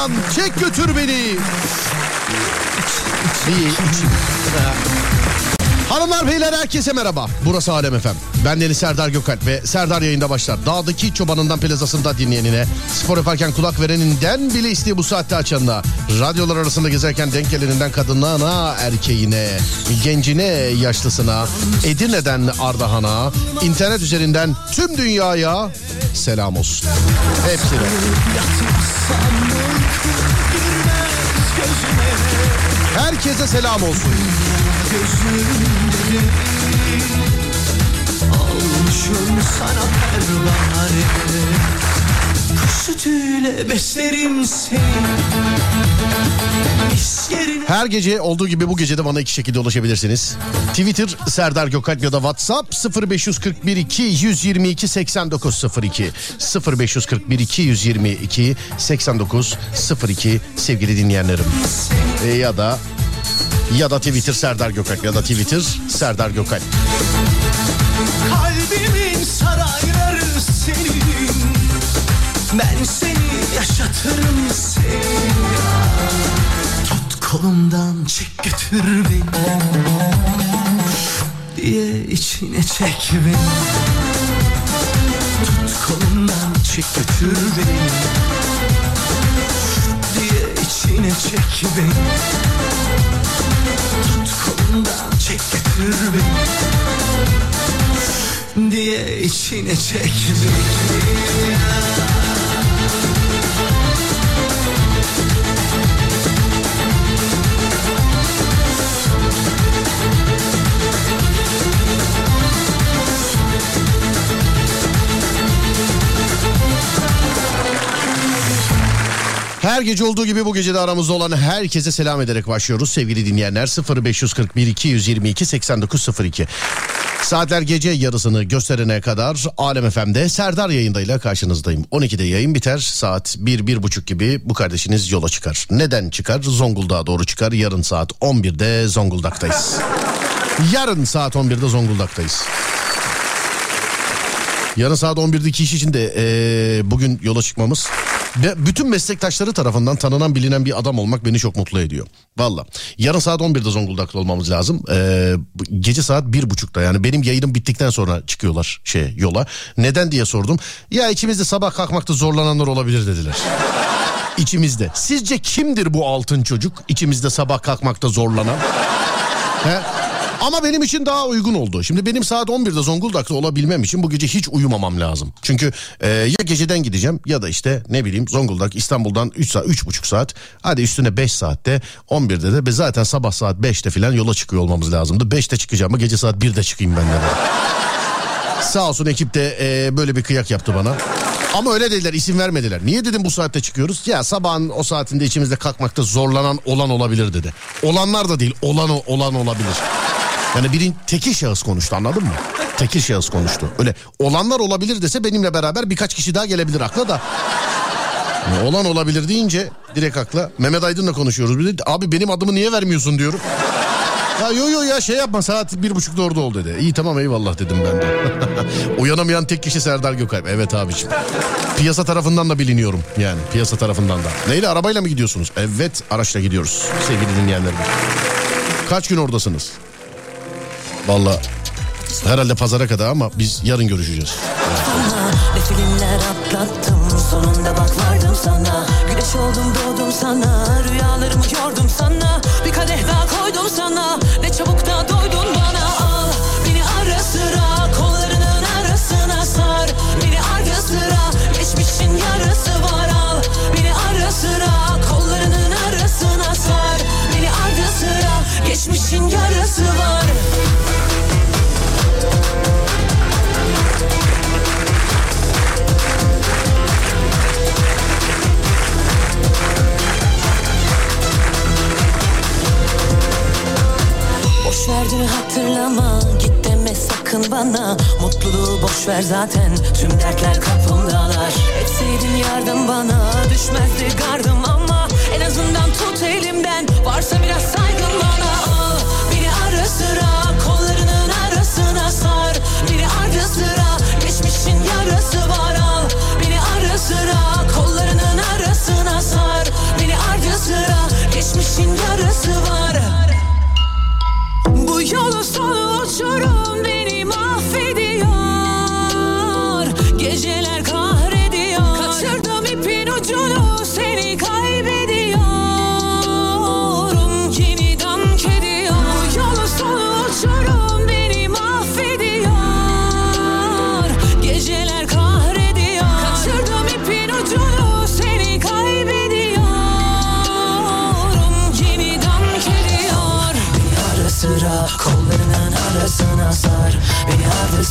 kolumdan, çek götür beni. Hanımlar beyler herkese merhaba. Burası Alem Efem. Ben Deniz Serdar Gökalp ve Serdar yayında başlar. Dağdaki çobanından plazasında dinleyenine, spor yaparken kulak vereninden bile isteği bu saatte açanına, radyolar arasında gezerken denk geleninden kadınına, erkeğine, gencine, yaşlısına, Edirne'den Ardahan'a, internet üzerinden tüm dünyaya selam olsun. Hepsine. Herkese selam olsun. Gözümde sana pervane Kuş sütüyle beslerim seni Her gece olduğu gibi bu gece de bana iki şekilde ulaşabilirsiniz. Twitter Serdar Gökalp ya da WhatsApp 0541 2 122 8902 0541 2 122 8902 sevgili dinleyenlerim. E, ya da ya da Twitter Serdar Gökalp ya da Twitter Serdar Gökalp. Kalbimin sarayları senin. Ben seni yaşatırım seni. Tut kolumdan çek götür beni Diye içine çek beni. Tut kolumdan çek götür beni Diye içine çek beni çek beni diye içine çek. Her gece olduğu gibi bu gece de aramızda olan herkese selam ederek başlıyoruz sevgili dinleyenler 0541 222 8902. Saatler gece yarısını gösterene kadar Alem FM'de Serdar yayındayla karşınızdayım. 12'de yayın biter saat 1-1.30 gibi bu kardeşiniz yola çıkar. Neden çıkar? Zonguldak'a doğru çıkar. Yarın saat 11'de Zonguldak'tayız. Yarın saat 11'de Zonguldak'tayız. Yarın saat 11'deki iş için de eee, bugün yola çıkmamız ve bütün meslektaşları tarafından tanınan bilinen bir adam olmak beni çok mutlu ediyor. Valla. Yarın saat 11'de Zonguldak'ta olmamız lazım. Bu- gece saat 1.30'da yani benim yayınım bittikten sonra çıkıyorlar şey yola. Neden diye sordum. Ya içimizde sabah kalkmakta zorlananlar olabilir dediler. İçimizde. Sizce kimdir bu altın çocuk? İçimizde sabah kalkmakta zorlanan. He? Ama benim için daha uygun oldu. Şimdi benim saat 11'de Zonguldak'ta olabilmem için bu gece hiç uyumamam lazım. Çünkü e, ya geceden gideceğim ya da işte ne bileyim Zonguldak İstanbul'dan 3 saat 3,5 saat. Hadi üstüne 5 saatte 11'de de ve zaten sabah saat 5'te falan yola çıkıyor olmamız lazımdı. 5'te çıkacağım gece saat 1'de çıkayım ben de. Sağ olsun ekip de e, böyle bir kıyak yaptı bana. Ama öyle dediler isim vermediler. Niye dedim bu saatte çıkıyoruz? Ya sabahın o saatinde içimizde kalkmakta zorlanan olan olabilir dedi. Olanlar da değil olan olan olabilir. Yani birin tekil şahıs konuştu anladın mı? Tekil şahıs konuştu. Öyle olanlar olabilir dese benimle beraber birkaç kişi daha gelebilir akla da. Yani olan olabilir deyince direkt akla. Mehmet Aydın'la konuşuyoruz. Bir de, abi benim adımı niye vermiyorsun diyorum. Ya yo yo ya şey yapma saat bir buçukta orada ol dedi. İyi tamam eyvallah dedim ben de. Uyanamayan tek kişi Serdar Gökalp. Evet abiciğim. Piyasa tarafından da biliniyorum yani piyasa tarafından da. Neyle arabayla mı gidiyorsunuz? Evet araçla gidiyoruz sevgili dinleyenlerim. Kaç gün oradasınız? Valla herhalde pazara kadar ama biz yarın görüşeceğiz. Ne filmler atlattım sonunda bak vardım sana. Güneş oldum doğdum sana. Rüyalarımı yordum sana Ver zaten Tüm dertler kapımdalar. Etseydin yardım bana Düşmezdi gardım ama En azından tut elimden. Varsa biraz saygın bana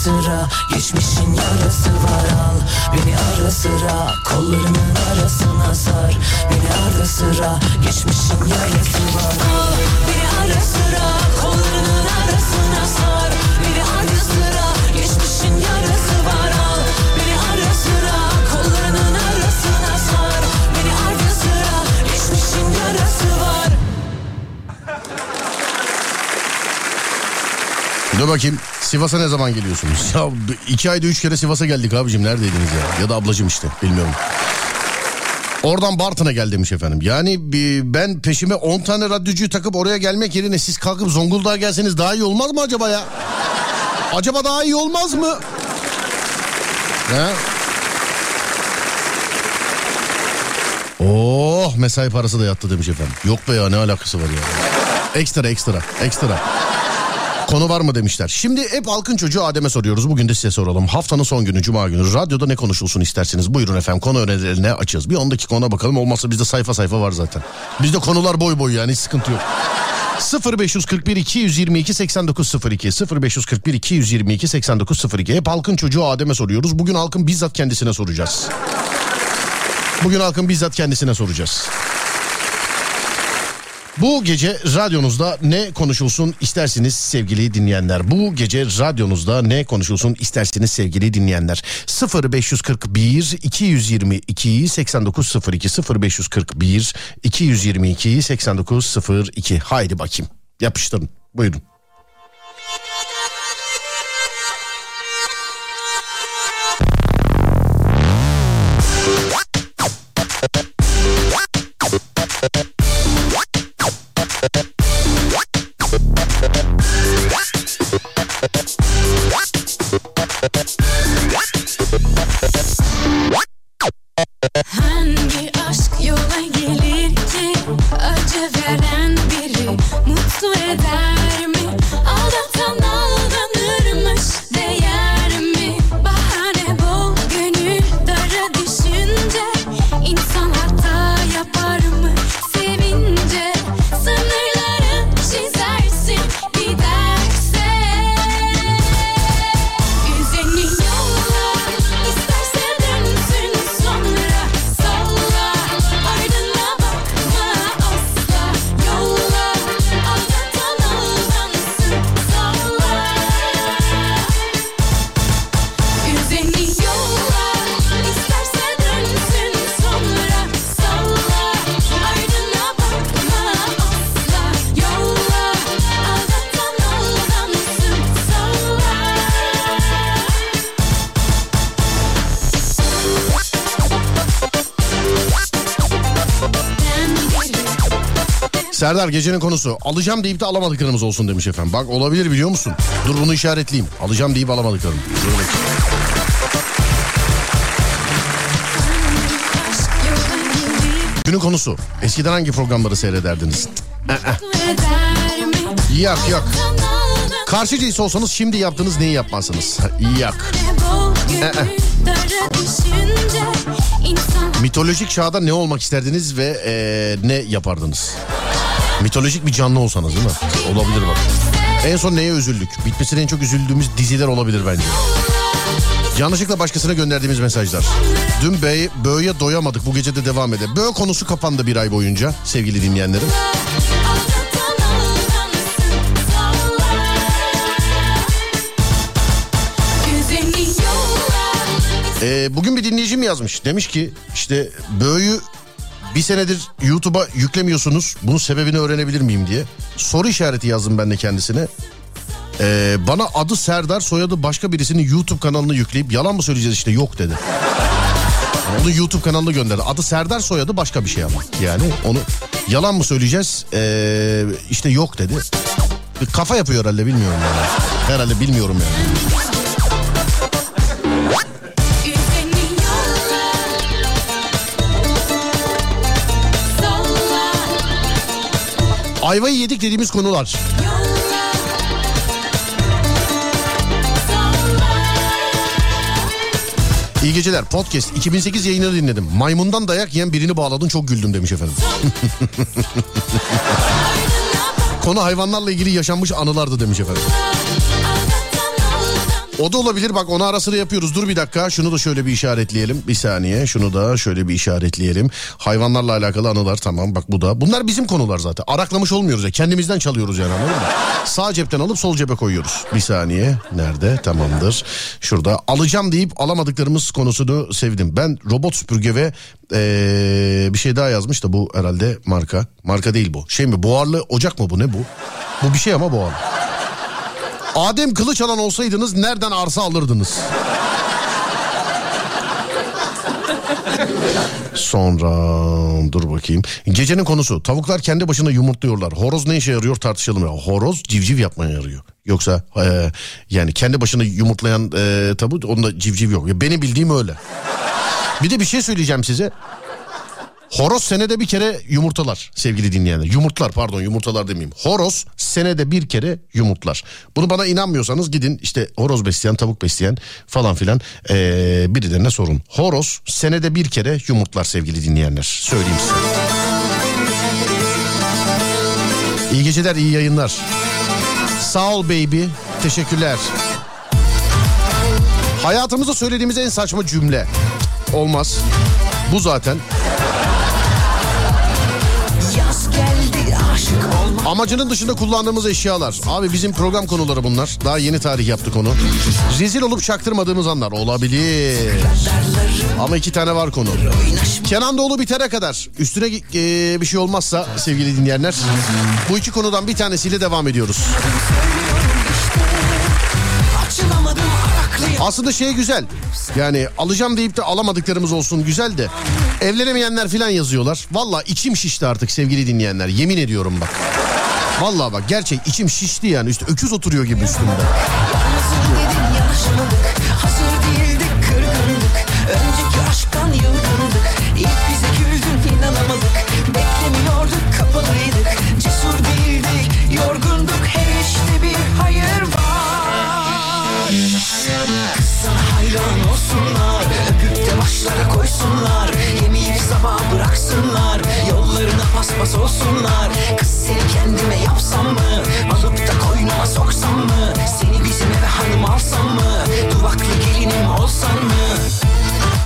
sıra geçmişin yarası var al. Beni ara sıra kollarının arasına sar. Beni ardı sıra geçmişin yarası var al. Beni ara sıra kollarının arasına sar. Beni ardı sıra geçmişin yarası var al. Beni ara sıra kollarının arasına sar. Beni ardı sıra geçmişin yarası var. Dur bakayım Sivas'a ne zaman geliyorsunuz? Ya iki ayda üç kere Sivas'a geldik abicim neredeydiniz ya? Ya da ablacım işte bilmiyorum. Oradan Bartın'a gel demiş efendim. Yani ben peşime 10 tane radyocuyu takıp oraya gelmek yerine siz kalkıp Zonguldak'a gelseniz daha iyi olmaz mı acaba ya? Acaba daha iyi olmaz mı? He? Oh mesai parası da yattı demiş efendim. Yok be ya ne alakası var ya. Ekstra ekstra ekstra. Konu var mı demişler. Şimdi hep halkın çocuğu Adem'e soruyoruz. Bugün de size soralım. Haftanın son günü Cuma günü. Radyoda ne konuşulsun isterseniz. Buyurun efendim konu önerilerine açığız. Bir 10 dakika ona bakalım. Olmazsa bizde sayfa sayfa var zaten. Bizde konular boy boy yani hiç sıkıntı yok. 0541 222 8902 0541 222 8902 hep halkın çocuğu Adem'e soruyoruz. Bugün halkın bizzat kendisine soracağız. Bugün halkın bizzat kendisine soracağız. Bu gece radyonuzda ne konuşulsun istersiniz sevgili dinleyenler. Bu gece radyonuzda ne konuşulsun istersiniz sevgili dinleyenler. 0541 222 8902 0541 222 8902 haydi bakayım yapıştırın buyurun. Serdar gecenin konusu alacağım deyip de alamadıklarımız olsun demiş efendim. Bak olabilir biliyor musun? Dur bunu işaretleyeyim. Alacağım deyip alamadıklarım. Günün konusu. Eskiden hangi programları seyrederdiniz? Yok yok. Karşı cins olsanız şimdi yaptığınız neyi yapmazsınız? Yok. Mitolojik çağda ne olmak isterdiniz ve eee, ne yapardınız? Mitolojik bir canlı olsanız değil mi? Olabilir bak. En son neye üzüldük? Bitmesine en çok üzüldüğümüz diziler olabilir bence. Yanlışlıkla başkasına gönderdiğimiz mesajlar. Dün B'ye, Bö'ye doyamadık bu gece de devam eder. Bö konusu kapandı bir ay boyunca sevgili dinleyenlerim. Ee, bugün bir dinleyicim yazmış. Demiş ki işte Bö'yü bir senedir YouTube'a yüklemiyorsunuz. Bunun sebebini öğrenebilir miyim diye. Soru işareti yazdım ben de kendisine. Ee, bana adı Serdar soyadı başka birisinin YouTube kanalını yükleyip yalan mı söyleyeceğiz işte yok dedi. Onu YouTube kanalına gönderdi. Adı Serdar soyadı başka bir şey ama. Yani onu yalan mı söyleyeceğiz ee, işte yok dedi. Bir kafa yapıyor herhalde bilmiyorum yani. Herhalde bilmiyorum yani. Ayvayı yedik dediğimiz konular. İyi geceler. Podcast 2008 yayını dinledim. Maymundan dayak yiyen birini bağladın çok güldüm demiş efendim. Konu hayvanlarla ilgili yaşanmış anılardı demiş efendim. O da olabilir bak onu ara sıra yapıyoruz. Dur bir dakika şunu da şöyle bir işaretleyelim. Bir saniye şunu da şöyle bir işaretleyelim. Hayvanlarla alakalı anılar tamam bak bu da. Bunlar bizim konular zaten. Araklamış olmuyoruz ya kendimizden çalıyoruz yani anladın mı? Sağ cepten alıp sol cebe koyuyoruz. Bir saniye nerede tamamdır. Şurada alacağım deyip alamadıklarımız konusunu sevdim. Ben robot süpürge ve ee, bir şey daha yazmış da bu herhalde marka. Marka değil bu. Şey mi buharlı ocak mı bu ne bu? Bu bir şey ama buharlı. Adem kılıç alan olsaydınız nereden arsa alırdınız? Sonra dur bakayım. Gecenin konusu tavuklar kendi başına yumurtluyorlar. Horoz ne işe yarıyor tartışalım ya. Horoz civciv yapmaya yarıyor. Yoksa e, yani kendi başına yumurtlayan e, tavuk onda civciv yok. Ya benim bildiğim öyle. Bir de bir şey söyleyeceğim size. Horoz senede bir kere yumurtalar sevgili dinleyenler. Yumurtlar pardon yumurtalar demeyeyim. Horoz senede bir kere yumurtlar. Bunu bana inanmıyorsanız gidin işte horoz besleyen tavuk besleyen falan filan ee, birilerine sorun. Horoz senede bir kere yumurtlar sevgili dinleyenler. Söyleyeyim size. İyi geceler iyi yayınlar. Sağ ol baby. Teşekkürler. Hayatımızda söylediğimiz en saçma cümle. Olmaz. Bu zaten. Amacının dışında kullandığımız eşyalar. Abi bizim program konuları bunlar. Daha yeni tarih yaptık onu. Rezil olup çaktırmadığımız anlar. Olabilir. Ama iki tane var konu. Kenan Doğulu bitene kadar üstüne e, bir şey olmazsa sevgili dinleyenler bu iki konudan bir tanesiyle devam ediyoruz. Aslında şey güzel. Yani alacağım deyip de alamadıklarımız olsun güzel de. Evlenemeyenler filan yazıyorlar. Valla içim şişti artık sevgili dinleyenler. Yemin ediyorum bak. Valla bak gerçek içim şişti yani. Üstü öküz oturuyor gibi üstümde. Bıraksınlar Yollarına paspas olsunlar Kız seni kendime yapsam mı Alıp da koynuma soksam mı Seni bizim eve hanım alsam mı Duvaklı gelinim olsan mı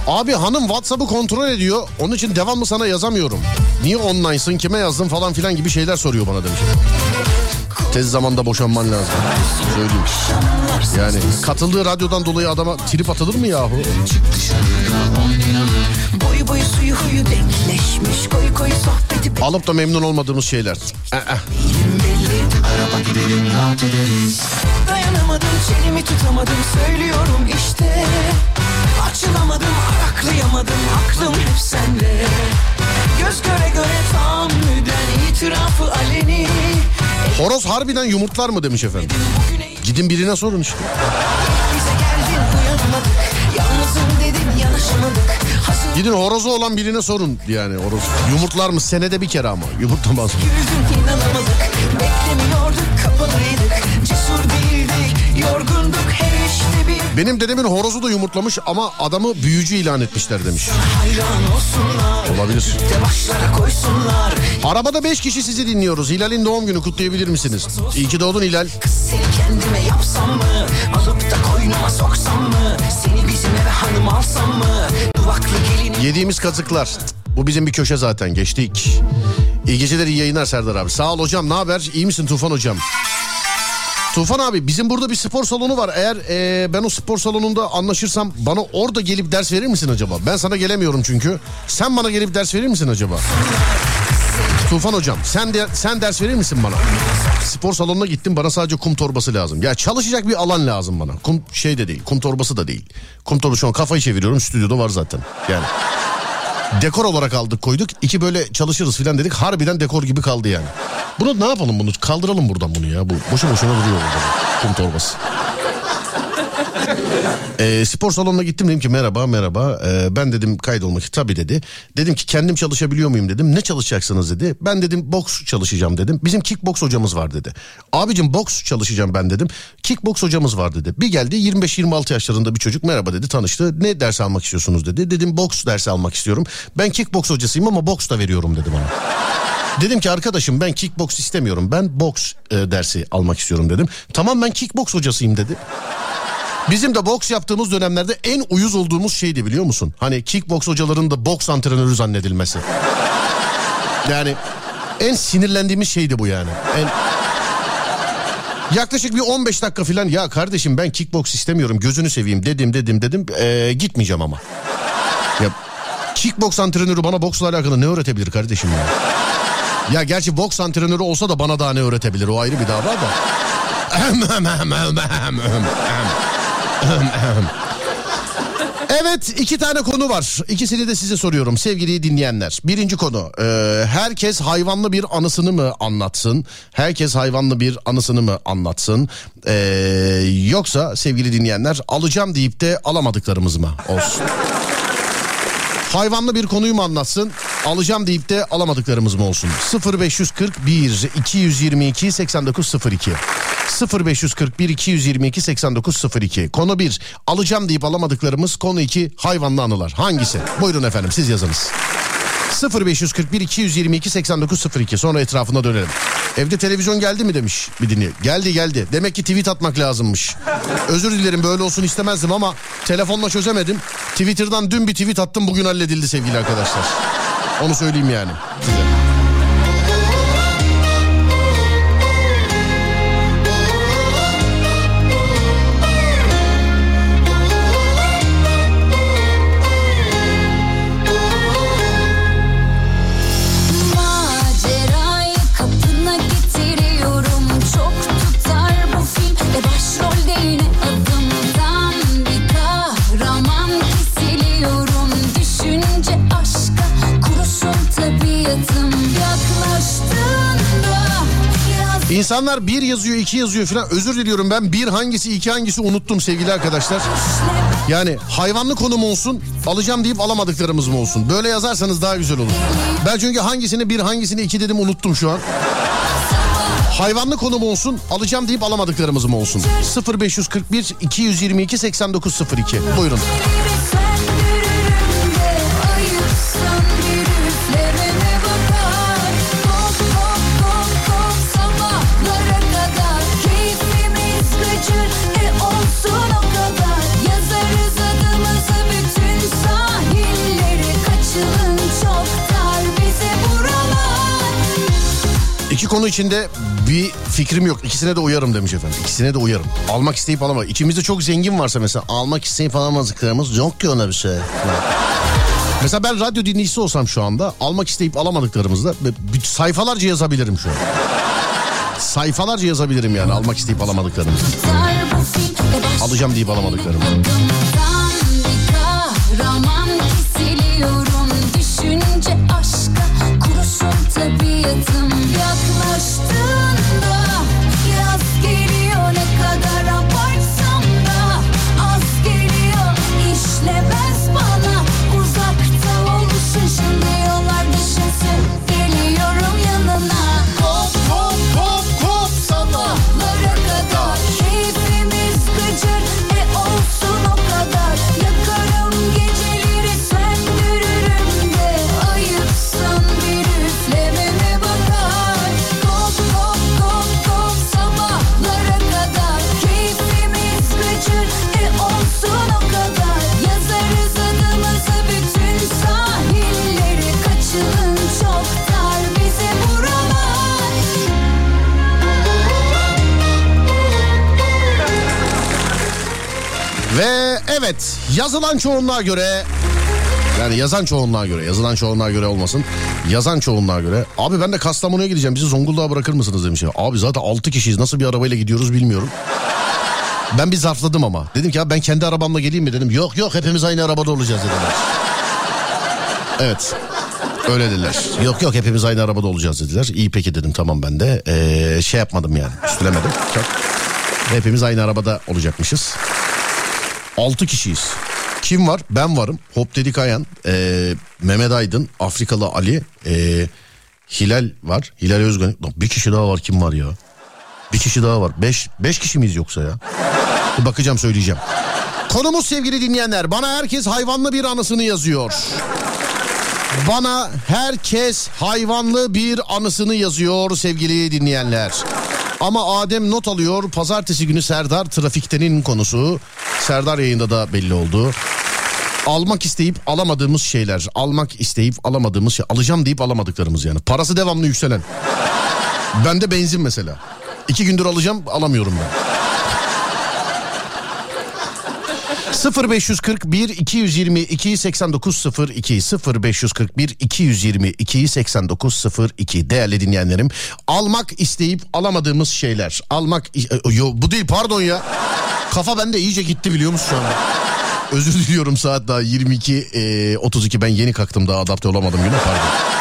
Abi hanım WhatsApp'ı kontrol ediyor. Onun için devamlı sana yazamıyorum. Niye online'sın kime yazdın falan filan gibi şeyler soruyor bana demiş. Tez zamanda boşanman lazım. Söyleyeyim. Yani katıldığı radyodan dolayı adama trip atılır mı yahu? Boyu boyu suyu huyu denkleşmiş. Koyu koyu sohbeti Alıp da memnun olmadığımız şeyler. Eh, eh. Araba gidelim rahat ederiz. Dayanamadım çenemi tutamadım. Söylüyorum işte. Açılamadım araklayamadım. Aklım hep sende. Göz göre göre tahammüden itirafı aleni. Horoz harbiden yumurtlar mı demiş efendim. Gidin birine sorun işte. bize geldin uyanamadık Yalnızım dedin yanaşamadık Gidin horozu olan birine sorun yani horoz. Yumurtlar mı senede bir kere ama yumurtlamaz mı? Benim dedemin horozu da yumurtlamış ama adamı büyücü ilan etmişler demiş. Olabilir. Arabada 5 kişi sizi dinliyoruz. Hilal'in doğum günü kutlayabilir misiniz? İyi ki doğdun Hilal. Kendime yapsam mı Alıp da koynuma soksam mı Seni bizim eve hanım alsam mı Yediğimiz kazıklar. Bu bizim bir köşe zaten geçtik. İyi geceler iyi yayınlar Serdar abi. Sağ ol hocam ne haber? İyi misin Tufan hocam? Tufan abi bizim burada bir spor salonu var. Eğer e, ben o spor salonunda anlaşırsam bana orada gelip ders verir misin acaba? Ben sana gelemiyorum çünkü. Sen bana gelip ders verir misin acaba? Tufan hocam sen de, sen ders verir misin bana? Spor salonuna gittim bana sadece kum torbası lazım. Ya çalışacak bir alan lazım bana. Kum şey de değil kum torbası da değil. Kum torbası şu an kafayı çeviriyorum stüdyoda var zaten. Yani dekor olarak aldık koyduk. İki böyle çalışırız filan dedik. Harbiden dekor gibi kaldı yani. Bunu ne yapalım bunu? Kaldıralım buradan bunu ya. Bu boşu boşuna duruyor burada. Kum torbası. Ee, spor salonuna gittim dedim ki merhaba merhaba Ee, ben dedim kaydolmak tabii dedi. Dedim ki kendim çalışabiliyor muyum dedim. Ne çalışacaksınız dedi. Ben dedim boks çalışacağım dedim. Bizim kickboks hocamız var dedi. Abicim boks çalışacağım ben dedim. Kickboks hocamız var dedi. Bir geldi 25-26 yaşlarında bir çocuk merhaba dedi tanıştı. Ne ders almak istiyorsunuz dedi. Dedim boks dersi almak istiyorum. Ben kickboks hocasıyım ama boks da veriyorum dedi bana. Dedim ki arkadaşım ben kickboks istemiyorum. Ben boks e, dersi almak istiyorum dedim. Tamam ben kickboks hocasıyım dedi. Bizim de boks yaptığımız dönemlerde en uyuz olduğumuz şeydi biliyor musun? Hani kickboks hocaların da boks antrenörü zannedilmesi. Yani en sinirlendiğimiz şeydi bu yani. En... Yaklaşık bir 15 dakika falan ya kardeşim ben kickboks istemiyorum gözünü seveyim dedim dedim dedim Ee, gitmeyeceğim ama. Ya kickboks antrenörü bana boksla alakalı ne öğretebilir kardeşim ya? Ya gerçi boks antrenörü olsa da bana daha ne öğretebilir o ayrı bir dava da. Evet iki tane konu var. İkisini de size soruyorum sevgili dinleyenler. Birinci konu e, herkes hayvanlı bir anısını mı anlatsın? Herkes hayvanlı bir anısını mı anlatsın? E, yoksa sevgili dinleyenler alacağım deyip de alamadıklarımız mı olsun? Hayvanlı bir konuyu mu anlatsın? Alacağım deyip de alamadıklarımız mı olsun? 0541 222 8902 0541 222 8902 Konu 1 alacağım deyip alamadıklarımız Konu 2 hayvanlı anılar Hangisi? Buyurun efendim siz yazınız 0541 222 8902 sonra etrafına dönelim. Evde televizyon geldi mi demiş bir dinleyici. Geldi geldi. Demek ki tweet atmak lazımmış. Özür dilerim böyle olsun istemezdim ama telefonla çözemedim. Twitter'dan dün bir tweet attım bugün halledildi sevgili arkadaşlar. Onu söyleyeyim yani size. İnsanlar bir yazıyor iki yazıyor falan özür diliyorum ben bir hangisi iki hangisi unuttum sevgili arkadaşlar. Yani hayvanlı konum olsun alacağım deyip alamadıklarımız mı olsun? Böyle yazarsanız daha güzel olur. Ben çünkü hangisini bir hangisini iki dedim unuttum şu an. Hayvanlı konum olsun alacağım deyip alamadıklarımız mı olsun? 0541 222 8902 buyurun. İki konu içinde bir fikrim yok. İkisine de uyarım demiş efendim. İkisine de uyarım. Almak isteyip alamamak. İçimizde çok zengin varsa mesela almak isteyip alamadıklarımız yok ki ona bir şey. Mesela ben radyo dinleyicisi olsam şu anda almak isteyip alamadıklarımızda sayfalarca yazabilirim şu an. Sayfalarca yazabilirim yani almak isteyip alamadıklarımızı. Alacağım deyip kesiliyorum Düşünce aşka kurusun tabiatım yazılan çoğunluğa göre yani yazan çoğunluğa göre yazılan çoğunluğa göre olmasın. Yazan çoğunluğa göre. Abi ben de Kastamonu'ya gideceğim bizi Zonguldak'a bırakır mısınız demiş. Abi zaten 6 kişiyiz nasıl bir arabayla gidiyoruz bilmiyorum. Ben bir zarfladım ama. Dedim ki abi ben kendi arabamla geleyim mi dedim. Yok yok hepimiz aynı arabada olacağız dediler. Evet. Öyle dediler. Yok yok hepimiz aynı arabada olacağız dediler. İyi peki dedim tamam ben de. Ee, şey yapmadım yani. Üstülemedim. Çok. Hepimiz aynı arabada olacakmışız. 6 kişiyiz. Kim var? Ben varım. Hop Dedik Ayan, ee, Mehmet Aydın, Afrikalı Ali, ee, Hilal var. Hilal Özgen. Bir kişi daha var kim var ya? Bir kişi daha var. Beş, beş kişi miyiz yoksa ya? Bakacağım söyleyeceğim. Konumuz sevgili dinleyenler. Bana herkes hayvanlı bir anısını yazıyor. Bana herkes hayvanlı bir anısını yazıyor sevgili dinleyenler. Ama Adem not alıyor. Pazartesi günü Serdar trafiktenin konusu. Serdar yayında da belli oldu. Almak isteyip alamadığımız şeyler. Almak isteyip alamadığımız şey. Alacağım deyip alamadıklarımız yani. Parası devamlı yükselen. Bende benzin mesela. İki gündür alacağım alamıyorum ben. 0541 222 8902 0541 222 8902 değerli dinleyenlerim almak isteyip alamadığımız şeyler almak e, yo, bu değil pardon ya kafa bende iyice gitti biliyor musun şu anda özür diliyorum saat daha 22 e, 32 ben yeni kalktım daha adapte olamadım güne pardon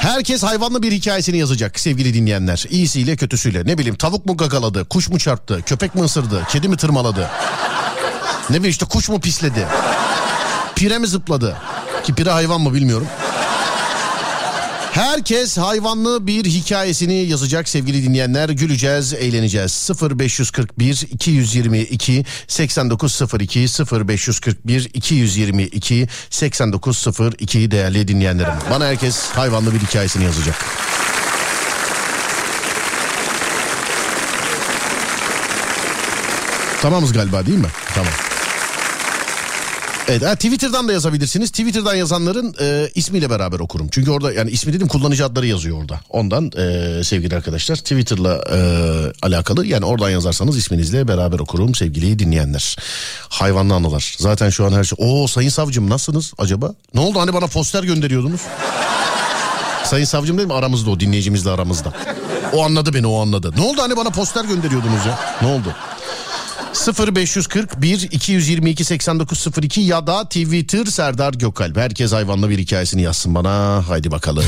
Herkes hayvanlı bir hikayesini yazacak sevgili dinleyenler. İyisiyle kötüsüyle. Ne bileyim tavuk mu gagaladı, kuş mu çarptı, köpek mi ısırdı, kedi mi tırmaladı. Ne bileyim işte kuş mu pisledi? Pire mi zıpladı? Ki pire hayvan mı bilmiyorum. Herkes hayvanlı bir hikayesini yazacak sevgili dinleyenler. Güleceğiz, eğleneceğiz. 0541 222 8902 0541 222 8902 değerli dinleyenlerim. Bana herkes hayvanlı bir hikayesini yazacak. Tamamız galiba değil mi? Tamam. Evet ha, Twitter'dan da yazabilirsiniz. Twitter'dan yazanların e, ismiyle beraber okurum. Çünkü orada yani ismi dedim kullanıcı adları yazıyor orada. Ondan e, sevgili arkadaşlar Twitter'la e, alakalı yani oradan yazarsanız isminizle beraber okurum sevgili dinleyenler. Hayvanlı anılar. Zaten şu an her şey. Oo sayın savcım nasılsınız acaba? Ne oldu hani bana poster gönderiyordunuz? sayın savcım dedim aramızda o dinleyicimizle aramızda. O anladı beni o anladı. Ne oldu hani bana poster gönderiyordunuz ya? Ne oldu? 0541 222 8902 ya da Twitter Serdar Gökalp. Herkes hayvanla bir hikayesini yazsın bana. Haydi bakalım.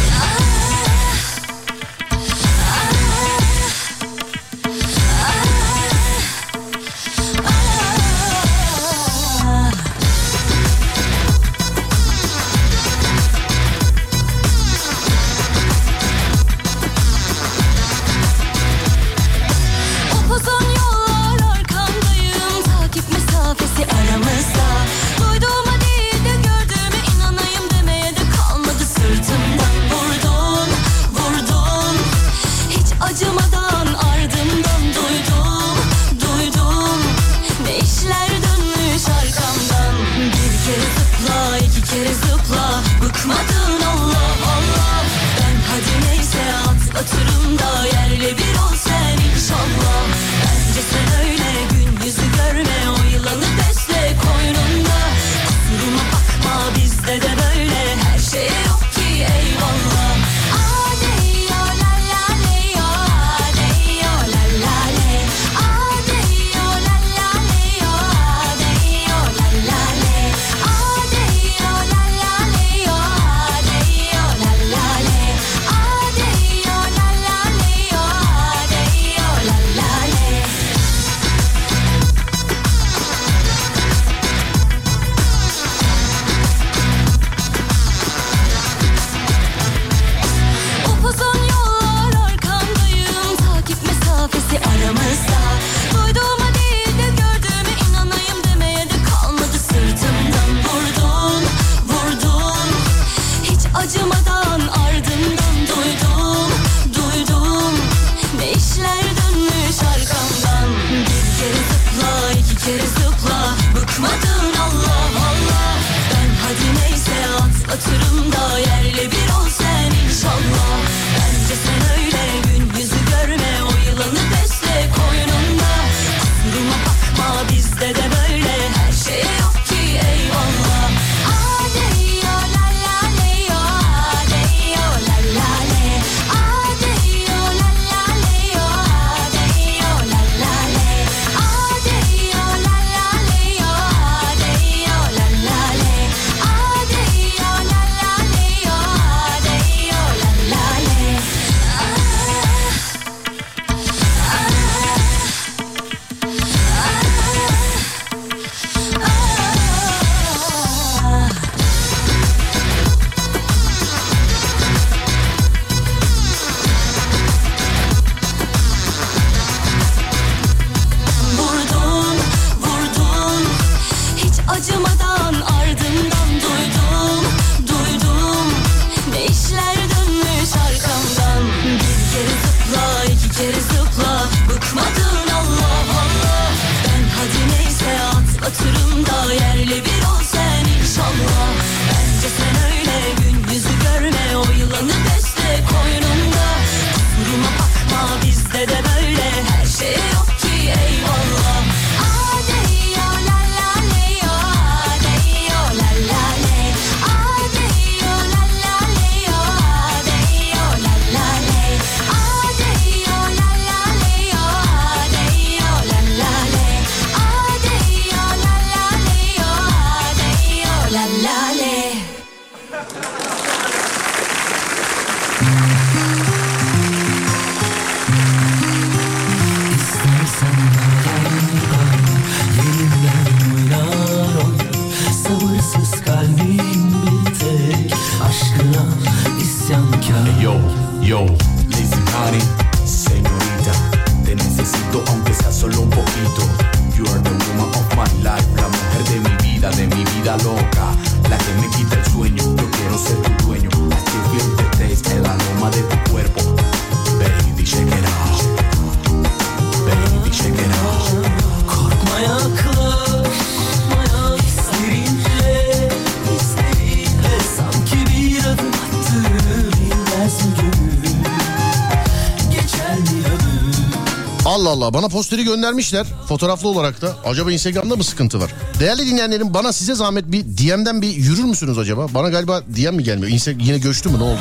Posteri göndermişler fotoğraflı olarak da. Acaba Instagram'da mı sıkıntı var? Değerli dinleyenlerim bana size zahmet bir DM'den bir yürür müsünüz acaba? Bana galiba DM mi gelmiyor? Insta- yine göçtü mü ne oldu?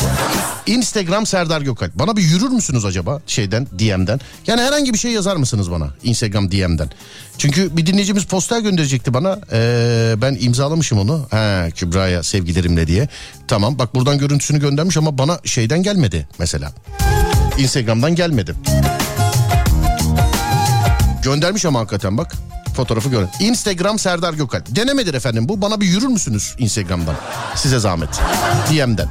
Instagram Serdar Gökalp. Bana bir yürür müsünüz acaba şeyden DM'den? Yani herhangi bir şey yazar mısınız bana Instagram DM'den? Çünkü bir dinleyicimiz poster gönderecekti bana. Ee, ben imzalamışım onu. Ha, Kübra'ya sevgilerimle diye. Tamam bak buradan görüntüsünü göndermiş ama bana şeyden gelmedi mesela. Instagram'dan gelmedi. Göndermiş ama hakikaten bak. Fotoğrafı gör. Instagram Serdar Gökalp. Denemedir efendim bu. Bana bir yürür müsünüz Instagram'dan? Size zahmet. DM'den.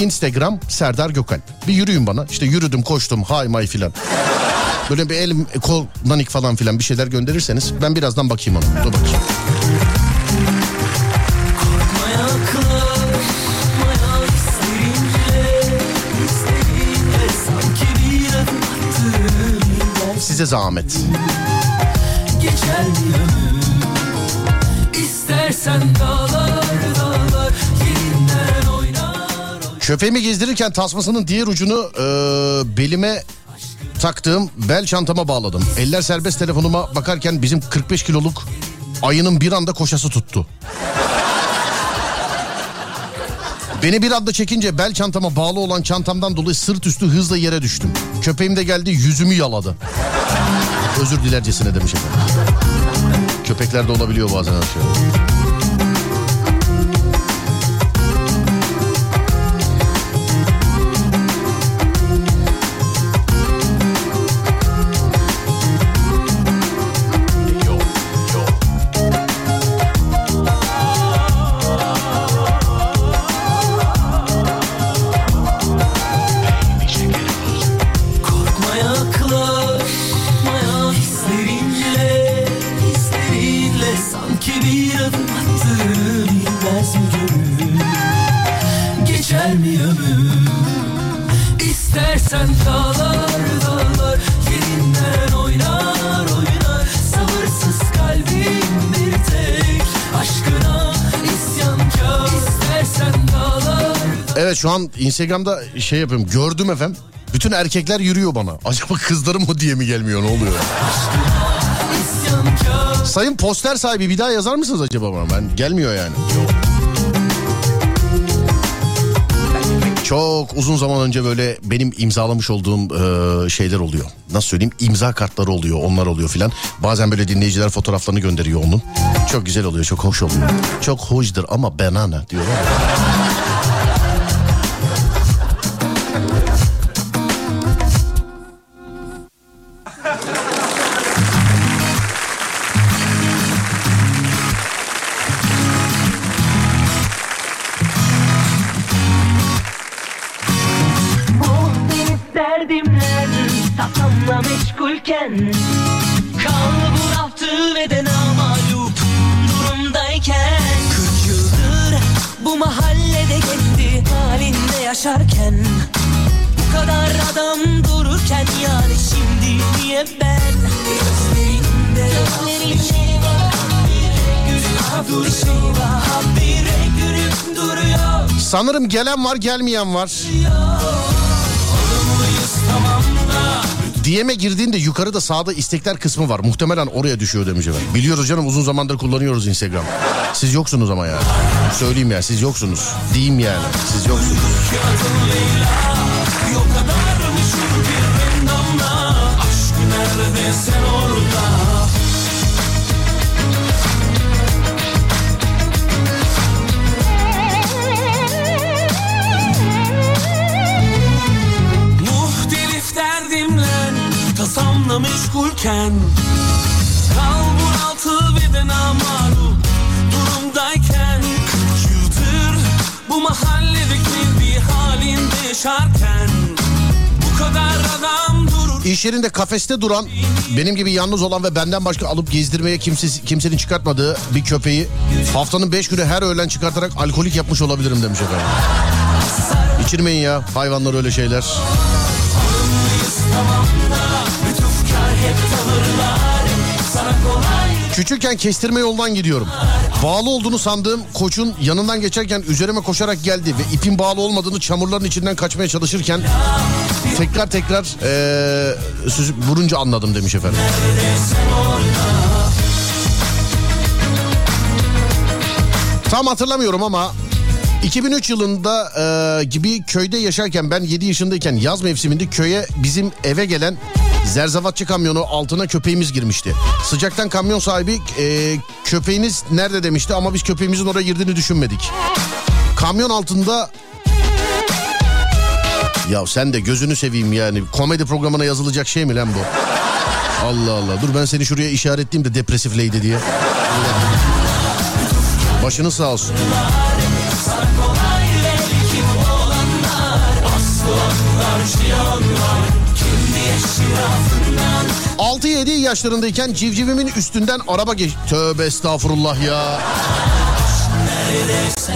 Instagram Serdar Gökalp. Bir yürüyün bana. İşte yürüdüm, koştum, hay may filan. Böyle bir elim, kol, nanik falan filan bir şeyler gönderirseniz ben birazdan bakayım ona. Dur bakayım. Size zahmet. geçer İstersen dağlar dağlar oynar Köpeğimi gezdirirken tasmasının diğer ucunu e, belime taktığım bel çantama bağladım. Eller serbest telefonuma bakarken bizim 45 kiloluk ayının bir anda koşası tuttu. Beni bir anda çekince bel çantama bağlı olan çantamdan dolayı sırt üstü hızla yere düştüm. Köpeğim de geldi yüzümü yaladı. Özür dilercesine demiş efendim. Köpeklerde olabiliyor bazen her şu an Instagram'da şey yapıyorum gördüm efendim. Bütün erkekler yürüyor bana. Acaba kızlarım mı diye mi gelmiyor ne oluyor? Sayın poster sahibi bir daha yazar mısınız acaba bana? Ben gelmiyor yani. Çok uzun zaman önce böyle benim imzalamış olduğum e, şeyler oluyor. Nasıl söyleyeyim? İmza kartları oluyor, onlar oluyor filan. Bazen böyle dinleyiciler fotoğraflarını gönderiyor onun. Çok güzel oluyor, çok hoş oluyor. Çok hoşdur ama banana diyorlar. Yaşarken Bu kadar adam durur yokken yani şimdi niye ben Gözlerinde Gözlerinde Sanırım gelen var gelmeyen var. DM'e girdiğinde yukarıda sağda istekler kısmı var. Muhtemelen oraya düşüyor demiş efendim. Biliyoruz canım uzun zamandır kullanıyoruz Instagram. Siz yoksunuz ama ya. Söyleyeyim ya siz yoksunuz. Diyeyim yani siz yoksunuz. Tasamla meşgulken Kal bunaltı beden amalu durumdayken 40 yıldır bu mahalledeki bir halinde yaşarken Bu kadar adam durur İş yerinde kafeste duran benim gibi yalnız olan ve benden başka alıp gezdirmeye kimse, kimsenin çıkartmadığı bir köpeği haftanın 5 günü her öğlen çıkartarak alkolik yapmış olabilirim demiş efendim. İçirmeyin ya hayvanlar öyle şeyler. Küçükken kestirme yoldan gidiyorum. Bağlı olduğunu sandığım koçun yanından geçerken üzerime koşarak geldi ve ipin bağlı olmadığını çamurların içinden kaçmaya çalışırken tekrar tekrar süzüp vurunca anladım demiş efendim. Tam hatırlamıyorum ama 2003 yılında e, gibi köyde yaşarken ben 7 yaşındayken yaz mevsiminde köye bizim eve gelen Zerzavatçı kamyonu altına köpeğimiz girmişti. Sıcaktan kamyon sahibi e, köpeğiniz nerede demişti ama biz köpeğimizin oraya girdiğini düşünmedik. Kamyon altında ya sen de gözünü seveyim yani komedi programına yazılacak şey mi lan bu? Allah Allah dur ben seni şuraya işaretleyeyim de depresif lady diye. Başınız sağ olsun. Sana kolay 6-7 yaşlarındayken civcivimin üstünden araba geç... Tövbe estağfurullah ya.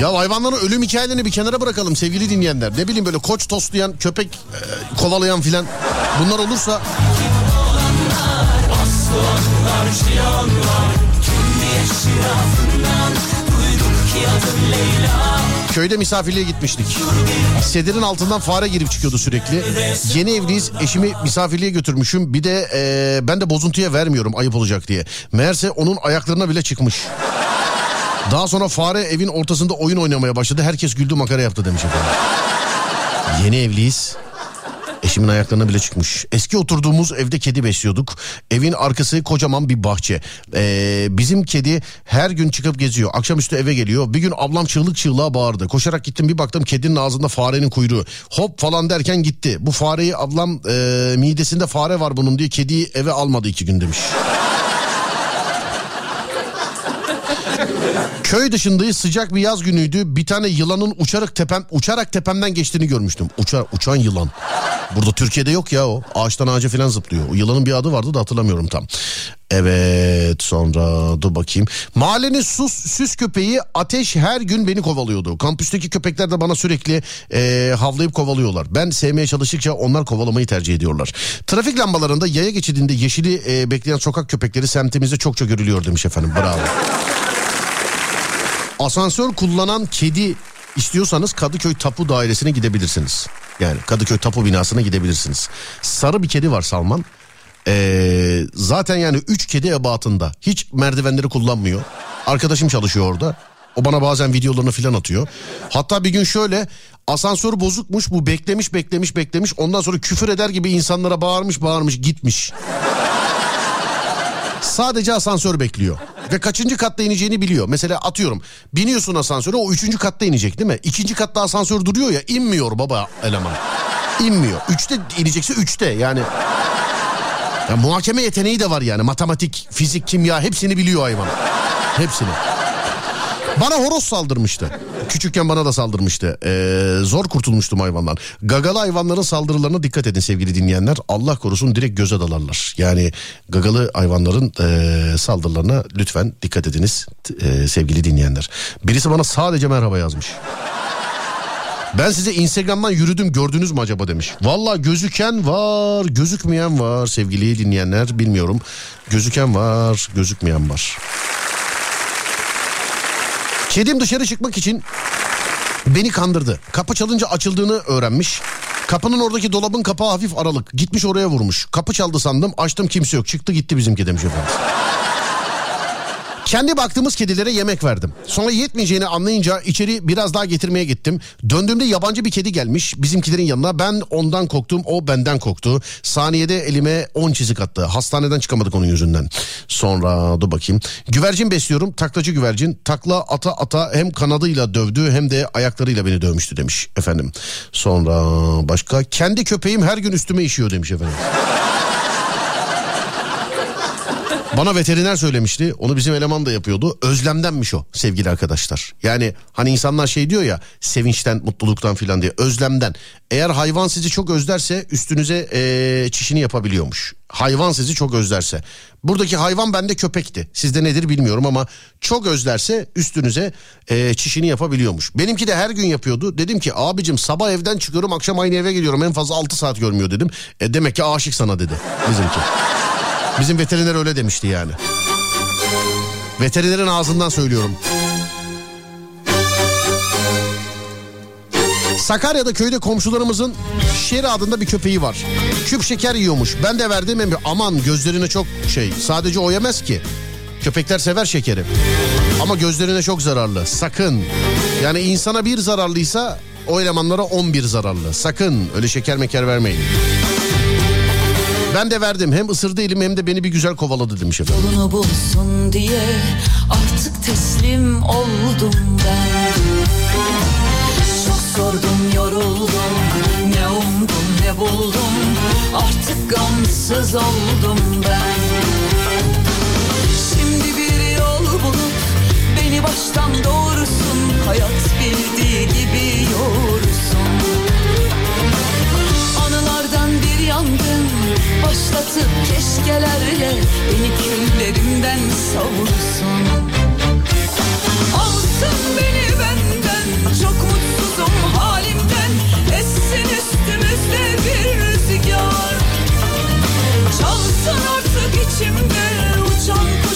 Ya hayvanların ölüm hikayelerini bir kenara bırakalım sevgili dinleyenler. Ne bileyim böyle koç toslayan, köpek e, kovalayan filan. Bunlar olursa... Aslanlar, Köyde misafirliğe gitmiştik. Sedirin altından fare girip çıkıyordu sürekli. Yeni evliyiz eşimi misafirliğe götürmüşüm. Bir de e, ben de bozuntuya vermiyorum ayıp olacak diye. Meğerse onun ayaklarına bile çıkmış. Daha sonra fare evin ortasında oyun oynamaya başladı. Herkes güldü makara yaptı demiş efendim. Yeni evliyiz. Eşimin ayaklarına bile çıkmış. Eski oturduğumuz evde kedi besliyorduk. Evin arkası kocaman bir bahçe. Ee, bizim kedi her gün çıkıp geziyor. Akşamüstü eve geliyor. Bir gün ablam çığlık çığlığa bağırdı. Koşarak gittim bir baktım kedinin ağzında farenin kuyruğu. Hop falan derken gitti. Bu fareyi ablam e, midesinde fare var bunun diye kediyi eve almadı iki gün demiş. Köy dışındayız sıcak bir yaz günüydü. Bir tane yılanın uçarak tepem uçarak tepemden geçtiğini görmüştüm. Uça, uçan yılan. Burada Türkiye'de yok ya o. Ağaçtan ağaca falan zıplıyor. O yılanın bir adı vardı da hatırlamıyorum tam. Evet sonra dur bakayım. Mahallenin sus, süs köpeği Ateş her gün beni kovalıyordu. Kampüsteki köpekler de bana sürekli e, havlayıp kovalıyorlar. Ben sevmeye çalıştıkça onlar kovalamayı tercih ediyorlar. Trafik lambalarında yaya geçidinde yeşili e, bekleyen sokak köpekleri semtimizde çokça görülüyor demiş efendim. Bravo. Asansör kullanan kedi istiyorsanız Kadıköy Tapu Dairesi'ne gidebilirsiniz. Yani Kadıköy Tapu binasına gidebilirsiniz. Sarı bir kedi var Salman. Ee, zaten yani 3 kedi ebatında. Hiç merdivenleri kullanmıyor. Arkadaşım çalışıyor orada. O bana bazen videolarını filan atıyor. Hatta bir gün şöyle asansör bozukmuş bu beklemiş beklemiş beklemiş. Ondan sonra küfür eder gibi insanlara bağırmış bağırmış gitmiş. Sadece asansör bekliyor. Ve kaçıncı katta ineceğini biliyor. Mesela atıyorum biniyorsun asansöre o üçüncü katta inecek değil mi? İkinci katta asansör duruyor ya inmiyor baba eleman. İnmiyor. Üçte inecekse üçte yani. Ya muhakeme yeteneği de var yani. Matematik, fizik, kimya hepsini biliyor hayvan. Hepsini. Bana horoz saldırmıştı. Küçükken bana da saldırmıştı. Ee, zor kurtulmuştum hayvandan. Gagalı hayvanların saldırılarına dikkat edin sevgili dinleyenler. Allah korusun direkt göze dalarlar. Yani gagalı hayvanların e, saldırılarına lütfen dikkat ediniz e, sevgili dinleyenler. Birisi bana sadece merhaba yazmış. Ben size Instagram'dan yürüdüm gördünüz mü acaba demiş. Valla gözüken var gözükmeyen var sevgili dinleyenler bilmiyorum. Gözüken var gözükmeyen var. Kedim dışarı çıkmak için beni kandırdı. Kapı çalınca açıldığını öğrenmiş. Kapının oradaki dolabın kapağı hafif aralık. Gitmiş oraya vurmuş. Kapı çaldı sandım. Açtım kimse yok. Çıktı gitti bizimki demiş efendim. Kendi baktığımız kedilere yemek verdim. Sonra yetmeyeceğini anlayınca içeri biraz daha getirmeye gittim. Döndüğümde yabancı bir kedi gelmiş bizimkilerin yanına. Ben ondan korktum, o benden korktu. Saniyede elime 10 çizik attı. Hastaneden çıkamadık onun yüzünden. Sonra dur bakayım. Güvercin besliyorum, taklacı güvercin. Takla ata ata hem kanadıyla dövdü hem de ayaklarıyla beni dövmüştü demiş efendim. Sonra başka kendi köpeğim her gün üstüme işiyor demiş efendim. Bana veteriner söylemişti. Onu bizim eleman da yapıyordu. Özlemdenmiş o sevgili arkadaşlar. Yani hani insanlar şey diyor ya sevinçten, mutluluktan filan diye. Özlemden. Eğer hayvan sizi çok özlerse üstünüze ee, çişini yapabiliyormuş. Hayvan sizi çok özlerse. Buradaki hayvan bende köpekti. Sizde nedir bilmiyorum ama çok özlerse üstünüze ee, çişini yapabiliyormuş. Benimki de her gün yapıyordu. Dedim ki abicim sabah evden çıkıyorum akşam aynı eve geliyorum. En fazla 6 saat görmüyor dedim. E, demek ki aşık sana dedi bizimki. Bizim veteriner öyle demişti yani. Veterinerin ağzından söylüyorum. Sakarya'da köyde komşularımızın Şeri adında bir köpeği var. Küp şeker yiyormuş. Ben de verdim emri. Aman gözlerine çok şey. Sadece o yemez ki. Köpekler sever şekeri. Ama gözlerine çok zararlı. Sakın. Yani insana bir zararlıysa o elemanlara 11 zararlı. Sakın öyle şeker meker vermeyin. Ben de verdim. Hem ısırdı elim hem de beni bir güzel kovaladı demiş efendim. Yolunu bulsun diye artık teslim oldum ben. Çok sordum yoruldum. Ne umdum ne buldum. Artık gamsız oldum ben. Şimdi bir yol bulup beni baştan doğrusun Hayat bildiği gibi yoğursun başlatıp keşkelerle Beni küllerimden savursun? Alsın beni benden çok mutsuzum halimden. Essin üstümüzde bir rüzgar. Çalsın artık içimde uçan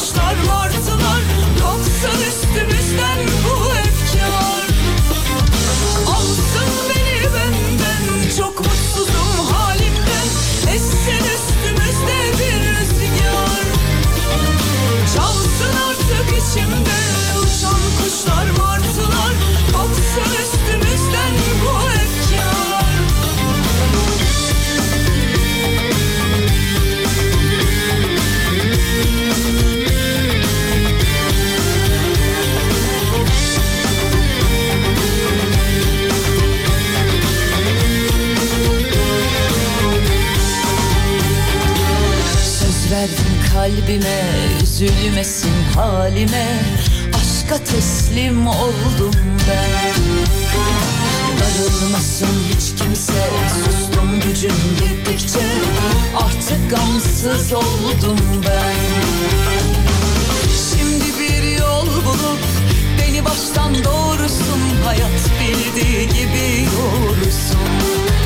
kalbime üzülmesin halime. Aşka teslim oldum ben. Darılmasın hiç kimse sustum gücüm gittikçe Artık gamsız oldum ben. Şimdi bir yol bulup beni baştan doğrusun. Hayat bildiği gibi yoğursun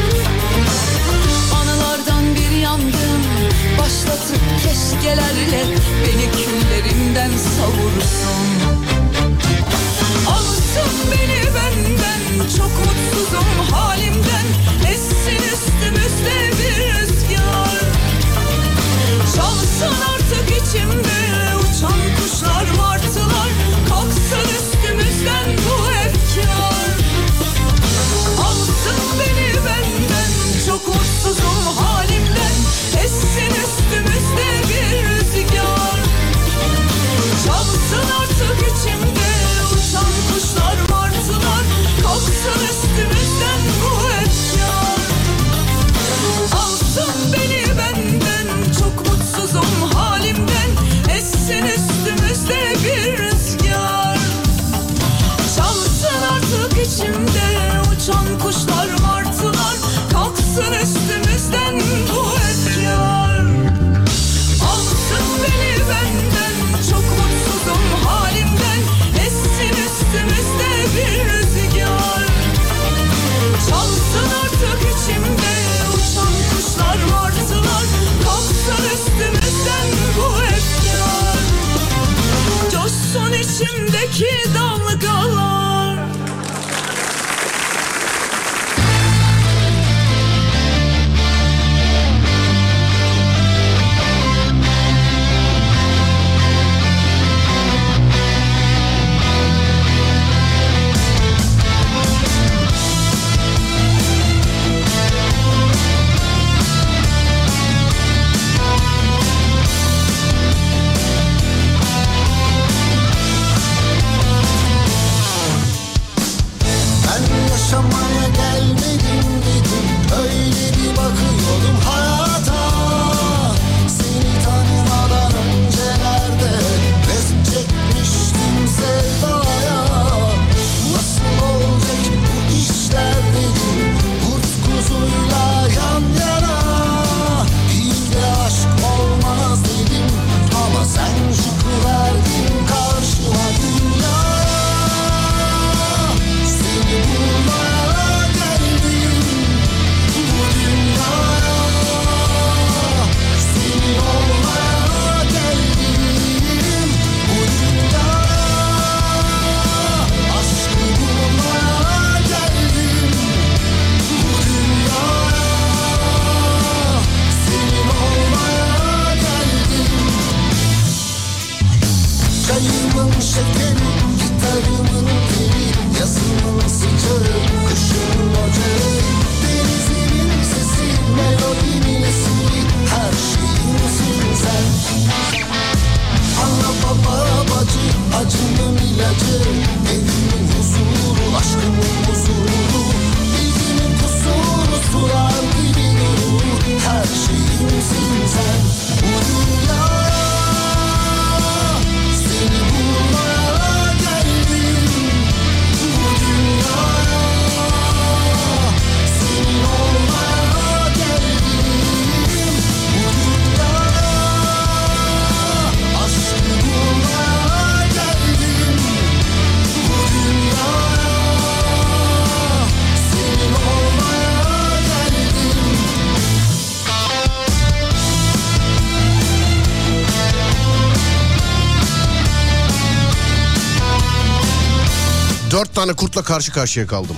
Dört tane kurtla karşı karşıya kaldım.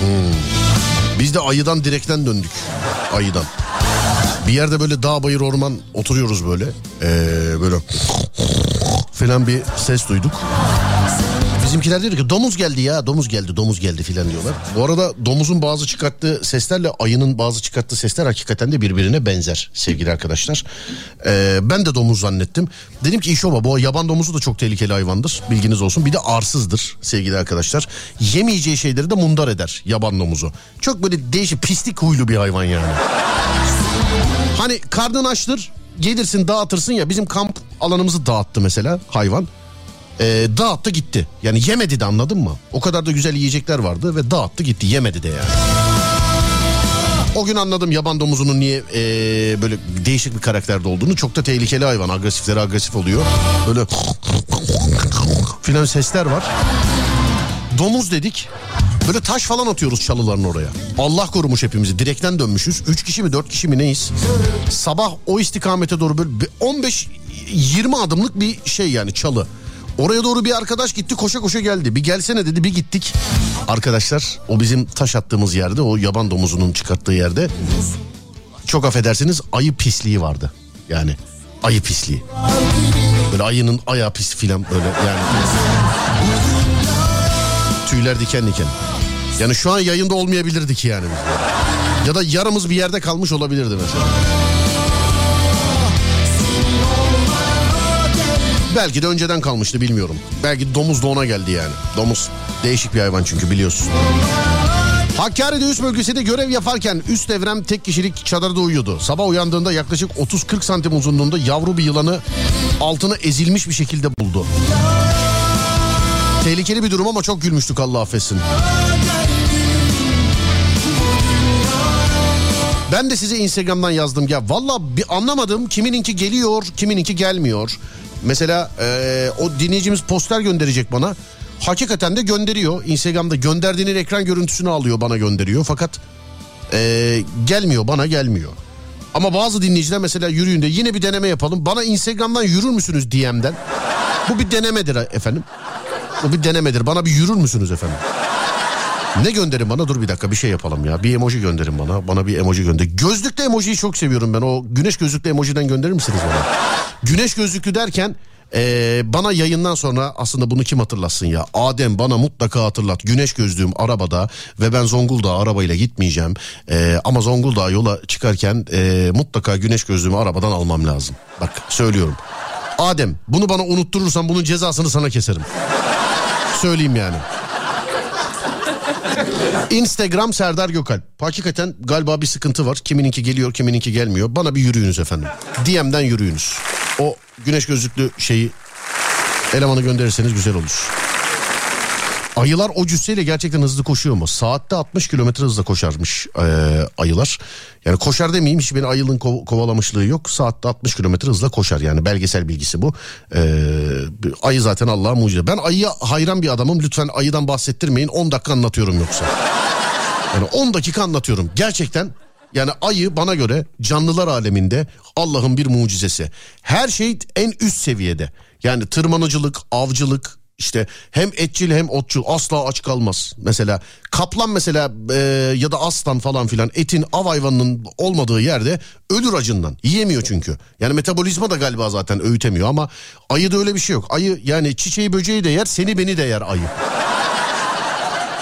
Hmm. Biz de ayıdan direkten döndük. Ayıdan. Bir yerde böyle dağ bayır orman oturuyoruz böyle. Ee, böyle falan bir ses duyduk. Bizimkiler dedi ki domuz geldi ya domuz geldi domuz geldi filan diyorlar. Bu arada domuzun bazı çıkarttığı seslerle ayının bazı çıkarttığı sesler hakikaten de birbirine benzer sevgili arkadaşlar. Ee, ben de domuz zannettim. Dedim ki iş olma bu yaban domuzu da çok tehlikeli hayvandır bilginiz olsun. Bir de arsızdır sevgili arkadaşlar. Yemeyeceği şeyleri de mundar eder yaban domuzu. Çok böyle değişik pislik huylu bir hayvan yani. Hani karnın açtır gelirsin dağıtırsın ya bizim kamp alanımızı dağıttı mesela hayvan. Ee, dağıttı gitti. Yani yemedi de anladın mı? O kadar da güzel yiyecekler vardı ve dağıttı gitti yemedi de yani. O gün anladım yaban domuzunun niye ee, böyle değişik bir karakterde olduğunu. Çok da tehlikeli hayvan. Agresifleri agresif oluyor. Böyle filan sesler var. Domuz dedik. Böyle taş falan atıyoruz çalıların oraya. Allah korumuş hepimizi. Direkten dönmüşüz. 3 kişi mi 4 kişi mi neyiz? Sabah o istikamete doğru böyle bir 15-20 adımlık bir şey yani çalı. Oraya doğru bir arkadaş gitti koşa koşa geldi. Bir gelsene dedi bir gittik. Arkadaşlar o bizim taş attığımız yerde o yaban domuzunun çıkarttığı yerde. Çok affedersiniz ayı pisliği vardı. Yani ayı pisliği. Böyle ayının ayağı pis filan böyle yani. Tüyler diken diken. Yani şu an yayında olmayabilirdik yani. Ya da yarımız bir yerde kalmış olabilirdi mesela. Belki de önceden kalmıştı bilmiyorum. Belki domuz da ona geldi yani. Domuz değişik bir hayvan çünkü biliyorsun. Hakkari'de üst bölgesinde görev yaparken üst devrem tek kişilik çadırda uyuyordu. Sabah uyandığında yaklaşık 30-40 santim uzunluğunda yavru bir yılanı altına ezilmiş bir şekilde buldu. Tehlikeli bir durum ama çok gülmüştük Allah affetsin. Ben de size Instagram'dan yazdım ya. Valla bir anlamadım. Kimininki geliyor, kimininki gelmiyor. Mesela eee, o dinleyicimiz poster gönderecek bana. Hakikaten de gönderiyor. Instagram'da gönderdiğinin ekran görüntüsünü alıyor bana gönderiyor. Fakat eee, gelmiyor bana gelmiyor. Ama bazı dinleyiciler mesela yürüyün de yine bir deneme yapalım. Bana Instagram'dan yürür müsünüz DM'den? Bu bir denemedir efendim. Bu bir denemedir. Bana bir yürür müsünüz efendim? Ne gönderin bana? Dur bir dakika bir şey yapalım ya. Bir emoji gönderin bana. Bana bir emoji gönder. Gözlükte emojiyi çok seviyorum ben. O güneş gözlüklü emojiden gönderir misiniz bana? güneş gözlüklü derken eee, bana yayından sonra aslında bunu kim hatırlatsın ya? Adem bana mutlaka hatırlat. Güneş gözlüğüm arabada ve ben Zonguldak'a arabayla gitmeyeceğim. Eee, ama Zonguldak'a yola çıkarken eee, mutlaka güneş gözlüğümü arabadan almam lazım. Bak söylüyorum. Adem bunu bana unutturursan bunun cezasını sana keserim. Söyleyeyim yani. Instagram Serdar Gökalp. Hakikaten galiba bir sıkıntı var. Kimininki geliyor kimininki gelmiyor. Bana bir yürüyünüz efendim. DM'den yürüyünüz. O güneş gözlüklü şeyi elemanı gönderirseniz güzel olur. Ayılar o cüsseyle gerçekten hızlı koşuyor mu? Saatte 60 kilometre hızla koşarmış e, ayılar. Yani koşar demeyeyim hiç beni ayılın ko- kovalamışlığı yok. Saatte 60 kilometre hızla koşar yani belgesel bilgisi bu. E, ayı zaten Allah'a mucize. Ben ayıya hayran bir adamım. Lütfen ayıdan bahsettirmeyin 10 dakika anlatıyorum yoksa. Yani 10 dakika anlatıyorum. Gerçekten yani ayı bana göre canlılar aleminde Allah'ın bir mucizesi. Her şey en üst seviyede. Yani tırmanıcılık, avcılık, İşte hem etçil hem otçul asla aç kalmaz. Mesela kaplan mesela e, ya da aslan falan filan etin av hayvanının olmadığı yerde ölür acından. Yiyemiyor çünkü. Yani metabolizma da galiba zaten öğütemiyor ama ayıda öyle bir şey yok. Ayı yani çiçeği böceği de yer seni beni de yer ayı.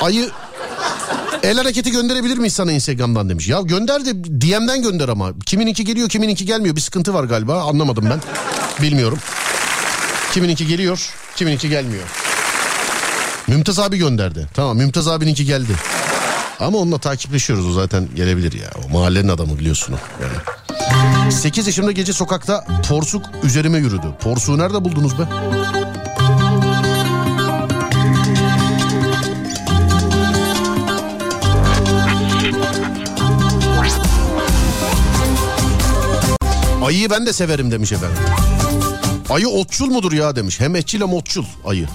Ayı El hareketi gönderebilir miyiz sana Instagram'dan demiş. Ya gönder de DM'den gönder ama. Kimininki geliyor kimininki gelmiyor. Bir sıkıntı var galiba anlamadım ben. Bilmiyorum. Kimininki geliyor kimininki gelmiyor. Mümtaz abi gönderdi. Tamam Mümtaz abininki geldi. Ama onunla takipleşiyoruz o zaten gelebilir ya. O mahallenin adamı biliyorsun o. Yani. 8 yaşımda gece sokakta porsuk üzerime yürüdü. Porsuğu nerede buldunuz be? Ayıyı ben de severim demiş efendim. Ayı otçul mudur ya demiş. Hem etçil hem otçul ayı.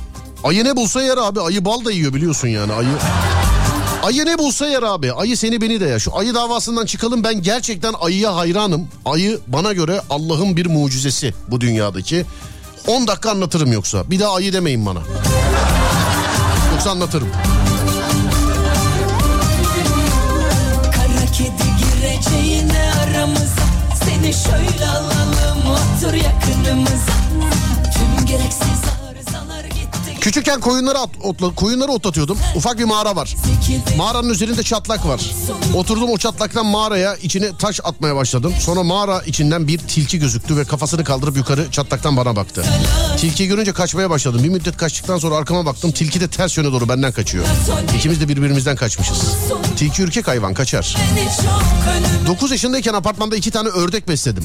Ayı ne bulsa yer abi. Ayı bal da yiyor biliyorsun yani ayı. Ayı ne bulsa yer abi. Ayı seni beni de ya. Şu ayı davasından çıkalım. Ben gerçekten ayıya hayranım. Ayı bana göre Allah'ın bir mucizesi bu dünyadaki. 10 dakika anlatırım yoksa. Bir daha ayı demeyin bana. Yoksa anlatırım. Kara kedi gireceğine aramıza Seni şöyle alalım otur yakınımıza Tüm gereksiz arızalar gitti Küçükken koyunları, at, otla, koyunları otlatıyordum. Ufak bir mağara var. Mağaranın üzerinde çatlak var. Oturdum o çatlaktan mağaraya içine taş atmaya başladım. Sonra mağara içinden bir tilki gözüktü ve kafasını kaldırıp yukarı çatlaktan bana baktı. Tilki görünce kaçmaya başladım. Bir müddet kaçtıktan sonra arkama baktım. Tilki de ters yöne doğru benden kaçıyor. İkimiz de birbirimizden kaçmışız. Tilki ürkek hayvan kaçar. Beni çok önüme 9 yaşındayken apartmanda iki tane ördek besledim.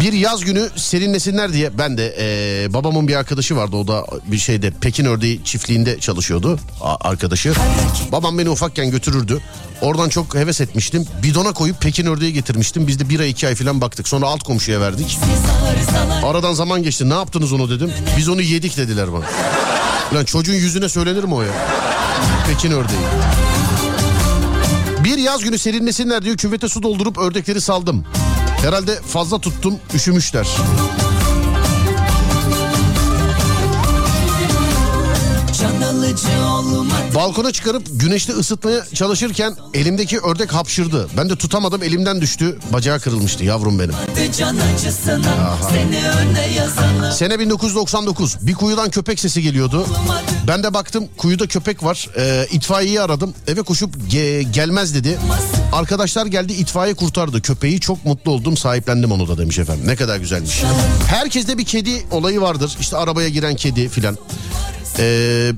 Bir yaz günü serinlesinler diye ben de eee, babamın bir arkadaşı vardı o da bir şeyde Pekin ördeği çiftliğinde çalışıyordu arkadaşı. Babam beni ufakken götürürdü. Oradan çok heves etmiştim. Bidona koyup Pekin ördeği getirmiştim. Biz de bir ay iki ay falan baktık. Sonra alt komşuya verdik. Aradan zaman geçti. Ne yaptınız onu dedim. Biz onu yedik dediler bana. Lan çocuğun yüzüne söylenir mi o ya? Pekin ördeği. Bir yaz günü serinlesinler diye küvete su doldurup ördekleri saldım. Herhalde fazla tuttum üşümüşler. Balkona çıkarıp güneşte ısıtmaya çalışırken elimdeki ördek hapşırdı. Ben de tutamadım elimden düştü. Bacağı kırılmıştı yavrum benim. yazalım Sene 1999 bir kuyudan köpek sesi geliyordu. Ben de baktım kuyuda köpek var. Ee, itfaiyeyi aradım. Eve koşup "Ge- gelmez dedi. Arkadaşlar geldi itfaiye kurtardı. Köpeği çok mutlu oldum sahiplendim onu da demiş efendim. Ne kadar güzelmiş. Herkeste bir kedi olayı vardır. İşte arabaya giren kedi filan. Ee,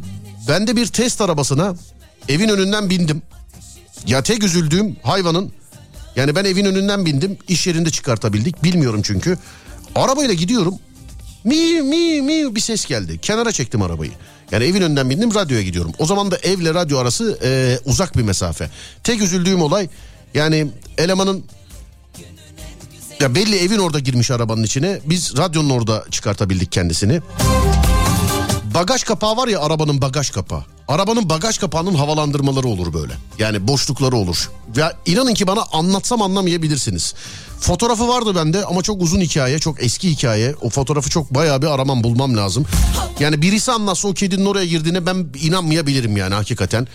ben de bir test arabasına evin önünden bindim. Ya tek üzüldüğüm hayvanın yani ben evin önünden bindim iş yerinde çıkartabildik bilmiyorum çünkü. Arabayla gidiyorum mi mi mi bir ses geldi. Kenara çektim arabayı. Yani evin önünden bindim radyoya gidiyorum. O zaman da evle radyo arası e, uzak bir mesafe. Tek üzüldüğüm olay yani elemanın ya belli evin orada girmiş arabanın içine. Biz radyonun orada çıkartabildik kendisini. Bagaj kapağı var ya arabanın bagaj kapağı. Arabanın bagaj kapağının havalandırmaları olur böyle. Yani boşlukları olur. Ya inanın ki bana anlatsam anlamayabilirsiniz. Fotoğrafı vardı bende ama çok uzun hikaye, çok eski hikaye. O fotoğrafı çok bayağı bir aramam bulmam lazım. Yani birisi anlatsa o kedinin oraya girdiğine ben inanmayabilirim yani hakikaten.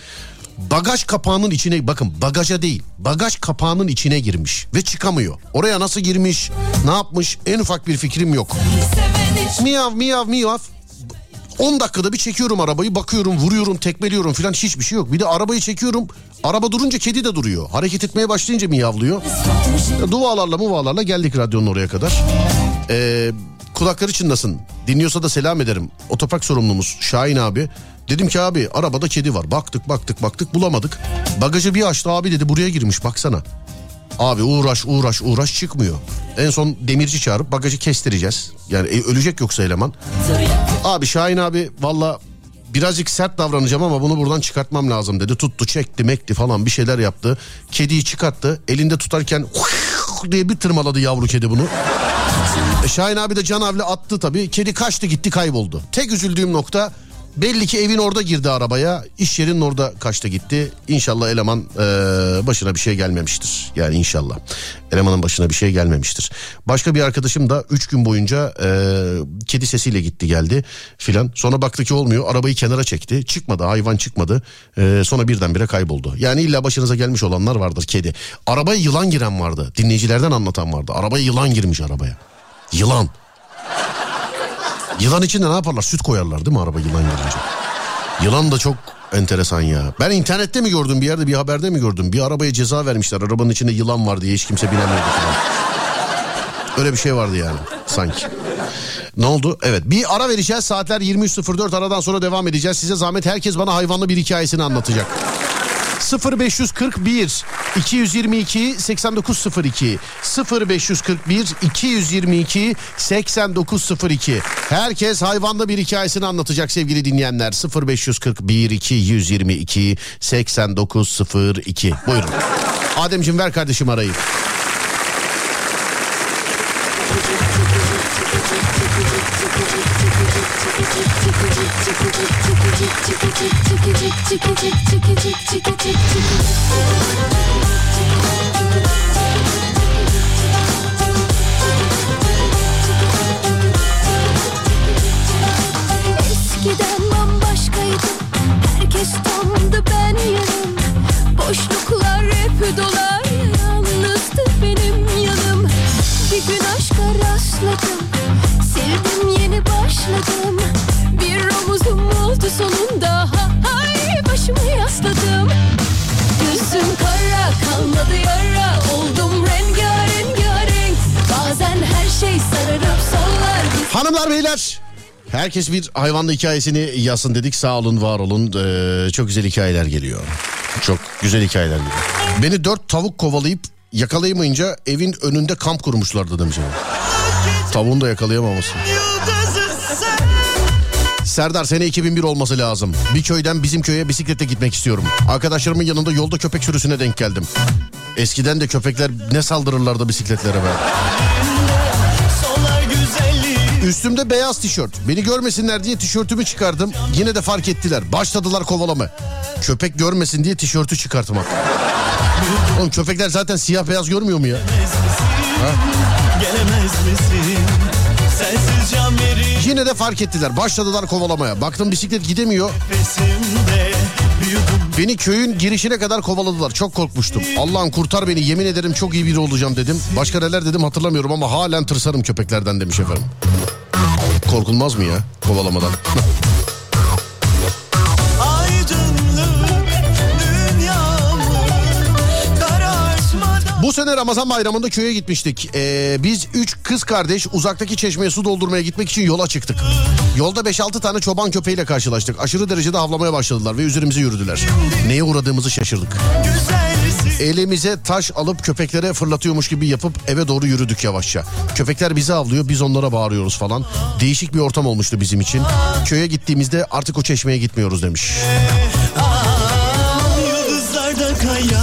Bagaj kapağının içine bakın bagaja değil bagaj kapağının içine girmiş ve çıkamıyor. Oraya nasıl girmiş ne yapmış en ufak bir fikrim yok. Miyav miyav miyav 10 dakikada bir çekiyorum arabayı bakıyorum vuruyorum tekmeliyorum filan hiçbir şey yok. Bir de arabayı çekiyorum araba durunca kedi de duruyor. Hareket etmeye başlayınca miyavlıyor. Ya, Dualarla muvalarla geldik radyonun oraya kadar. Ee, kulakları çınlasın dinliyorsa da selam ederim. Otopark sorumlumuz Şahin abi. Dedim ki abi arabada kedi var. Baktık baktık baktık bulamadık. Bagajı bir açtı abi dedi buraya girmiş baksana. Abi uğraş uğraş uğraş çıkmıyor. En son demirci çağırıp bagajı kestireceğiz. Yani e, ölecek yoksa eleman. Abi Şahin abi valla birazcık sert davranacağım ama bunu buradan çıkartmam lazım dedi. Tuttu çekti mekti falan bir şeyler yaptı. Kediyi çıkarttı elinde tutarken diye bir tırmaladı yavru kedi bunu. E, Şahin abi de canavle attı tabii. Kedi kaçtı gitti kayboldu. Tek üzüldüğüm nokta Belli ki evin orada girdi arabaya. iş yerinin orada kaçta gitti. İnşallah eleman e, başına bir şey gelmemiştir. Yani inşallah. Elemanın başına bir şey gelmemiştir. Başka bir arkadaşım da 3 gün boyunca e, kedi sesiyle gitti geldi filan. Sonra baktı ki olmuyor. Arabayı kenara çekti. Çıkmadı hayvan çıkmadı. E, sonra birdenbire kayboldu. Yani illa başınıza gelmiş olanlar vardır kedi. Arabaya yılan giren vardı. Dinleyicilerden anlatan vardı. Arabaya yılan girmiş arabaya. Yılan. Yılan içinde ne yaparlar? Süt koyarlar değil mi araba yılan gelince? Yılan da çok enteresan ya. Ben internette mi gördüm bir yerde bir haberde mi gördüm? Bir arabaya ceza vermişler. Arabanın içinde yılan var diye hiç kimse bilemiyordu falan. Öyle bir şey vardı yani sanki. Ne oldu? Evet bir ara vereceğiz. Saatler 23.04 aradan sonra devam edeceğiz. Size zahmet herkes bana hayvanlı bir hikayesini anlatacak. 0541 222 8902 0541 222 8902 Herkes hayvanlı bir hikayesini anlatacak sevgili dinleyenler. 0541 222 8902 Buyurun. Ademciğim ver kardeşim arayı. Eskiden bambaşkaydım Herkes tamdı ben yarım Boşluklar hep dolar. Yalnızdı benim yanım. Bir gün aşka rastladım Sevdim yeni başladım. Bir omuzum oldu sonunda. Ha, Hay başımı yasladım. Gözüm kara kalmadı yara. Oldum rengarenk Bazen her şey sararıp sollar. Hanımlar beyler herkes bir hayvanlı hikayesini yazsın dedik. Sağ olun var olun. Ee, çok güzel hikayeler geliyor. Çok güzel hikayeler geliyor. Beni dört tavuk kovalayıp yakalayamayınca evin önünde kamp kurmuşlardı demiş. Efendim. Tavuğun da yakalayamaması. Serdar sene 2001 olması lazım. Bir köyden bizim köye bisikletle gitmek istiyorum. Arkadaşlarımın yanında yolda köpek sürüsüne denk geldim. Eskiden de köpekler ne saldırırlardı bisikletlere be. Üstümde beyaz tişört. Beni görmesinler diye tişörtümü çıkardım. Yine de fark ettiler. Başladılar kovalama. Köpek görmesin diye tişörtü çıkartmak. Oğlum köpekler zaten siyah beyaz görmüyor mu ya? gelemez misin? Yine de fark ettiler. Başladılar kovalamaya. Baktım bisiklet gidemiyor. Beni köyün girişine kadar kovaladılar. Çok korkmuştum. Allah'ım kurtar beni yemin ederim çok iyi biri olacağım dedim. Başka neler dedim hatırlamıyorum ama halen tırsarım köpeklerden demiş efendim. Korkulmaz mı ya kovalamadan? Bu sene Ramazan bayramında köye gitmiştik. Ee, biz üç kız kardeş uzaktaki çeşmeye su doldurmaya gitmek için yola çıktık. Yolda 5-6 tane çoban köpeğiyle karşılaştık. Aşırı derecede havlamaya başladılar ve üzerimize yürüdüler. Neye uğradığımızı şaşırdık. Elimize taş alıp köpeklere fırlatıyormuş gibi yapıp eve doğru yürüdük yavaşça. Köpekler bizi avlıyor biz onlara bağırıyoruz falan. Değişik bir ortam olmuştu bizim için. Köye gittiğimizde artık o çeşmeye gitmiyoruz demiş. Yıldızlarda kayar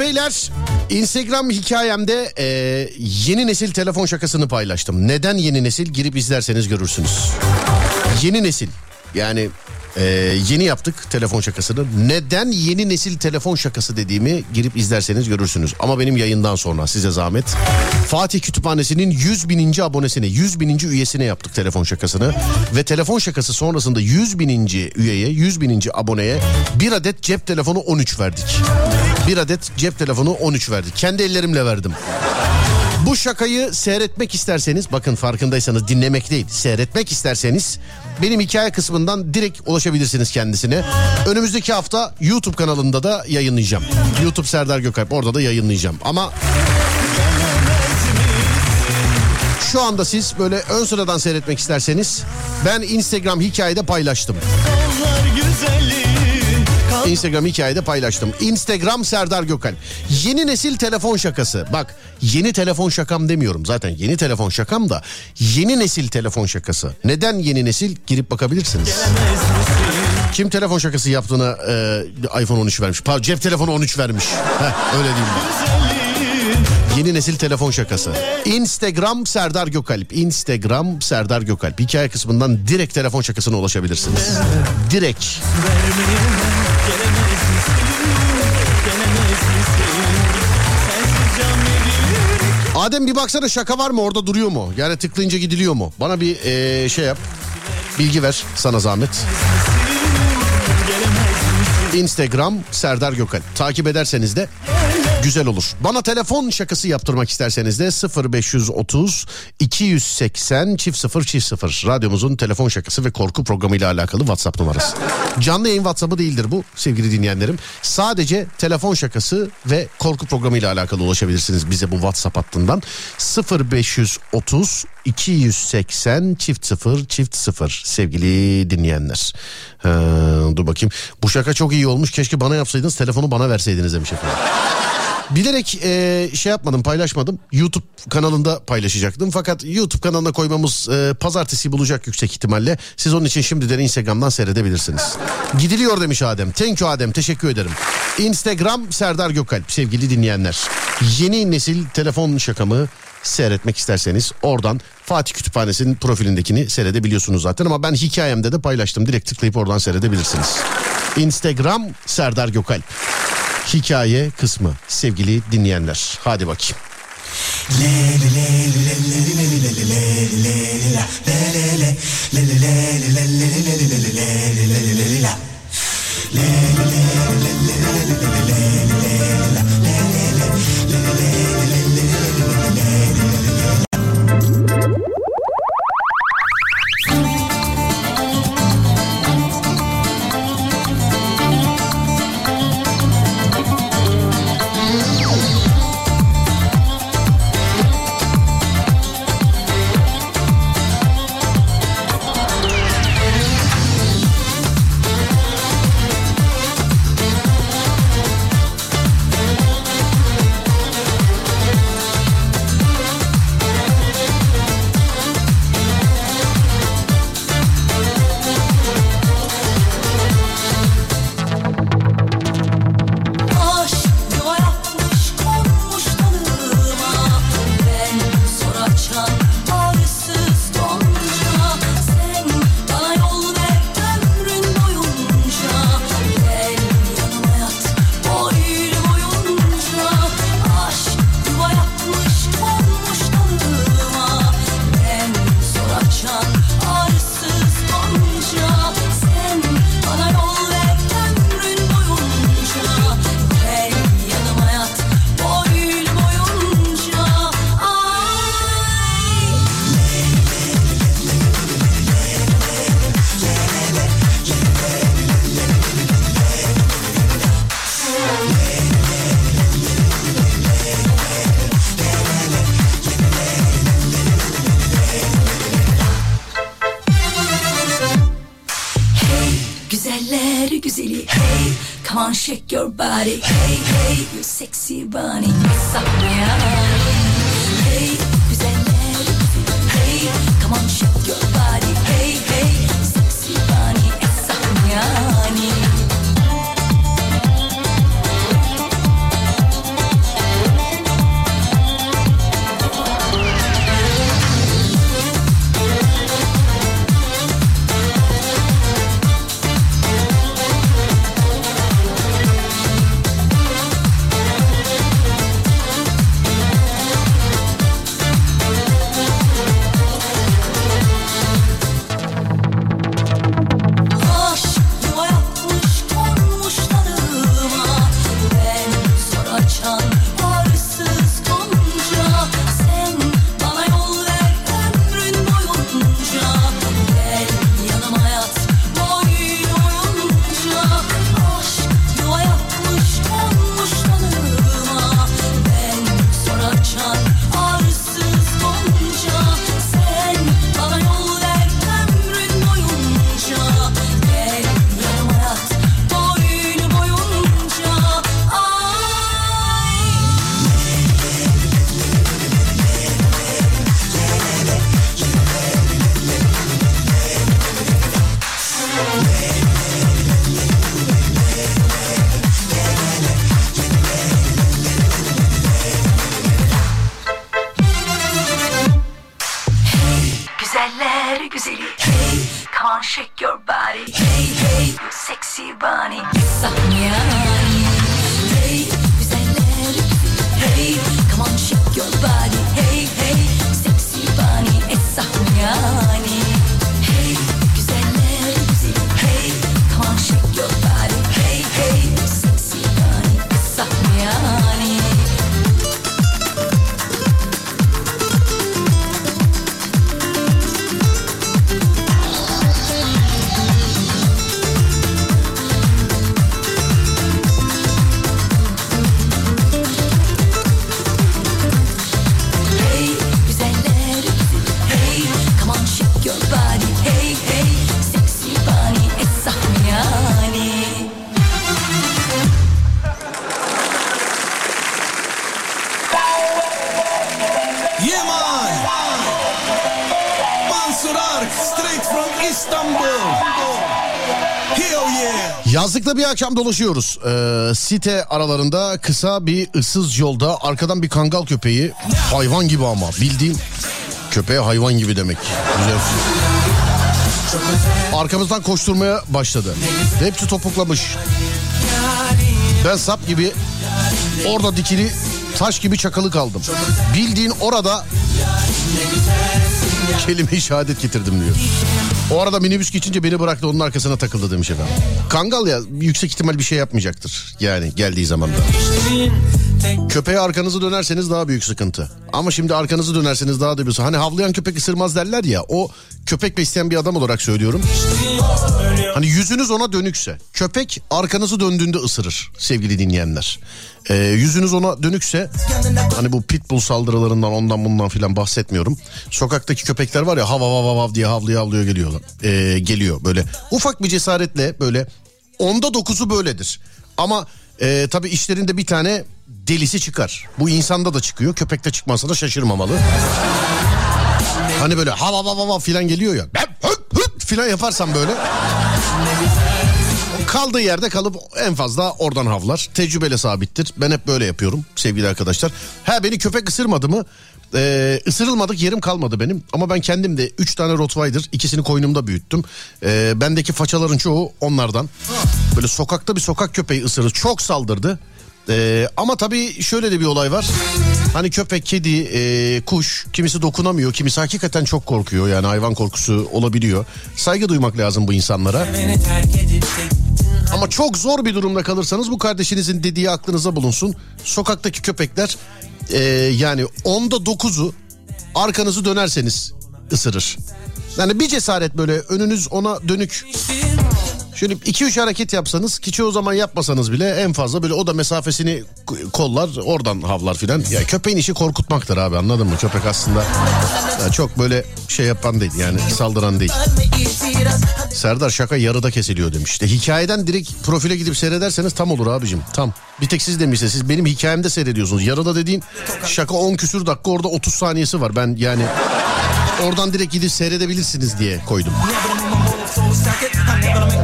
Beyler Instagram hikayemde e, yeni nesil telefon şakasını paylaştım. Neden yeni nesil girip izlerseniz görürsünüz. Yeni nesil yani e, yeni yaptık telefon şakasını. Neden yeni nesil telefon şakası dediğimi girip izlerseniz görürsünüz. Ama benim yayından sonra size zahmet. Fatih Kütüphanesi'nin 100 bininci abonesine 100 bininci üyesine yaptık telefon şakasını. Ve telefon şakası sonrasında 100 bininci üyeye 100 bininci aboneye bir adet cep telefonu 13 verdik. Bir adet cep telefonu 13 verdik. Kendi ellerimle verdim. Bu şakayı seyretmek isterseniz bakın farkındaysanız dinlemek değil seyretmek isterseniz benim hikaye kısmından direkt ulaşabilirsiniz kendisine. Önümüzdeki hafta YouTube kanalında da yayınlayacağım. YouTube Serdar Gökalp orada da yayınlayacağım. Ama şu anda siz böyle ön sıradan seyretmek isterseniz ben Instagram hikayede paylaştım. Instagram hikayede paylaştım. Instagram Serdar Gökalp. Yeni nesil telefon şakası. Bak yeni telefon şakam demiyorum zaten yeni telefon şakam da yeni nesil telefon şakası. Neden yeni nesil girip bakabilirsiniz. Kim telefon şakası yaptığına e, iPhone 13 vermiş. Pardon cep telefonu 13 vermiş. Heh, öyle diyeyim ben. Yeni nesil telefon şakası. Instagram Serdar Gökalp. Instagram Serdar Gökalp. Hikaye kısmından direkt telefon şakasına ulaşabilirsiniz. Direkt. Adem bir baksana şaka var mı orada duruyor mu? Yani tıklayınca gidiliyor mu? Bana bir eee, şey yap. Bilgi ver sana zahmet. Instagram Serdar Gökal. Takip ederseniz de güzel olur. Bana telefon şakası yaptırmak isterseniz de 0530 280 çift 0 çift 0 radyomuzun telefon şakası ve korku programı ile alakalı WhatsApp numarası. Canlı yayın WhatsApp'ı değildir bu sevgili dinleyenlerim. Sadece telefon şakası ve korku programı ile alakalı ulaşabilirsiniz bize bu WhatsApp hattından 0530 280 çift 0 çift 0 sevgili dinleyenler. Ha, dur bakayım. Bu şaka çok iyi olmuş. Keşke bana yapsaydınız telefonu bana verseydiniz demiş efendim. Bilerek e, şey yapmadım paylaşmadım. YouTube kanalında paylaşacaktım. Fakat YouTube kanalına koymamız e, pazartesi bulacak yüksek ihtimalle. Siz onun için şimdiden Instagram'dan seyredebilirsiniz. Gidiliyor demiş Adem. Thank you Adem teşekkür ederim. Instagram Serdar Gökalp sevgili dinleyenler. Yeni nesil telefon şakamı seyretmek isterseniz oradan Fatih Kütüphanesi'nin profilindekini seyredebiliyorsunuz zaten ama ben hikayemde de paylaştım. Direkt tıklayıp oradan seyredebilirsiniz. Instagram Serdar Gökalp. Hikaye kısmı sevgili dinleyenler. Hadi bakayım. Yazlıkta bir akşam dolaşıyoruz. Ee, site aralarında kısa bir ıssız yolda arkadan bir kangal köpeği hayvan gibi ama bildiğim köpeğe hayvan gibi demek. Güzel. Arkamızdan koşturmaya başladı. Hepsi topuklamış. Ben sap gibi orada dikili taş gibi çakalı kaldım. Bildiğin orada kelime-i şehadet getirdim diyor. O arada minibüs geçince beni bıraktı onun arkasına takıldı demiş efendim. Kangal ya yüksek ihtimal bir şey yapmayacaktır. Yani geldiği zaman da. Köpeğe arkanızı dönerseniz daha büyük sıkıntı. Ama şimdi arkanızı dönerseniz daha da bir Hani havlayan köpek ısırmaz derler ya. O köpek besleyen bir adam olarak söylüyorum. Hani yüzünüz ona dönükse. Köpek arkanızı döndüğünde ısırır sevgili dinleyenler. Ee, yüzünüz ona dönükse hani bu pitbull saldırılarından ondan bundan filan bahsetmiyorum. Sokaktaki köpekler var ya hav hav hav hav diye havlıyor havlıyor geliyor. Ee, geliyor böyle ufak bir cesaretle böyle onda dokuzu böyledir. Ama e, tabii işlerinde bir tane delisi çıkar. Bu insanda da çıkıyor köpekte çıkmasa da şaşırmamalı. Hani böyle hav hav hav hav filan geliyor ya. Ben hıt hıt filan yaparsan böyle. Kaldığı yerde kalıp en fazla oradan havlar. Tecrübeyle sabittir. Ben hep böyle yapıyorum sevgili arkadaşlar. Ha beni köpek ısırmadı mı? Ee, ısırılmadık yerim kalmadı benim. Ama ben kendim de 3 tane Rottweiler ikisini koynumda büyüttüm. Ee, bendeki façaların çoğu onlardan. Böyle sokakta bir sokak köpeği ısırır. Çok saldırdı. Ee, ama tabii şöyle de bir olay var. Hani köpek, kedi, e, kuş kimisi dokunamıyor, kimisi hakikaten çok korkuyor. Yani hayvan korkusu olabiliyor. Saygı duymak lazım bu insanlara. Ama çok zor bir durumda kalırsanız bu kardeşinizin dediği aklınıza bulunsun. Sokaktaki köpekler e, yani onda dokuzu arkanızı dönerseniz ısırır. Yani bir cesaret böyle önünüz ona dönük. Şöyle iki üç hareket yapsanız ki çoğu zaman yapmasanız bile en fazla böyle o da mesafesini kollar oradan havlar filan. Ya köpeğin işi korkutmaktır abi anladın mı? Köpek aslında ya çok böyle şey yapan değil yani saldıran değil. Serdar şaka yarıda kesiliyor demiş. İşte hikayeden direkt profile gidip seyrederseniz tam olur abicim. Tam. Bir tek siz demişsiniz. Siz benim hikayemde seyrediyorsunuz. Yarıda dediğim şaka 10 küsür dakika orada 30 saniyesi var. Ben yani oradan direkt gidip seyredebilirsiniz diye koydum.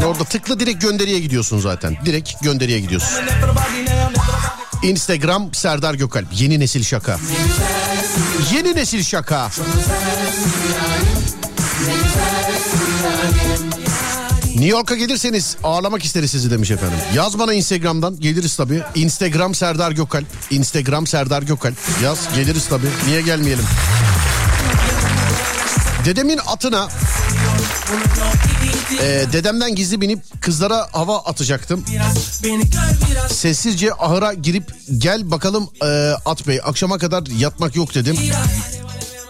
Orada tıkla direkt gönderiye gidiyorsun zaten. Direkt gönderiye gidiyorsun. Instagram Serdar Gökalp. Yeni nesil şaka. Yeni nesil şaka. New York'a gelirseniz ağırlamak isteriz sizi demiş efendim. Yaz bana Instagram'dan geliriz tabii. Instagram Serdar Gökalp. Instagram Serdar Gökalp. Yaz geliriz tabii. Niye gelmeyelim? Dedemin atına e, dedemden gizli binip kızlara hava atacaktım. Sessizce ahıra girip gel bakalım e, at bey akşama kadar yatmak yok dedim.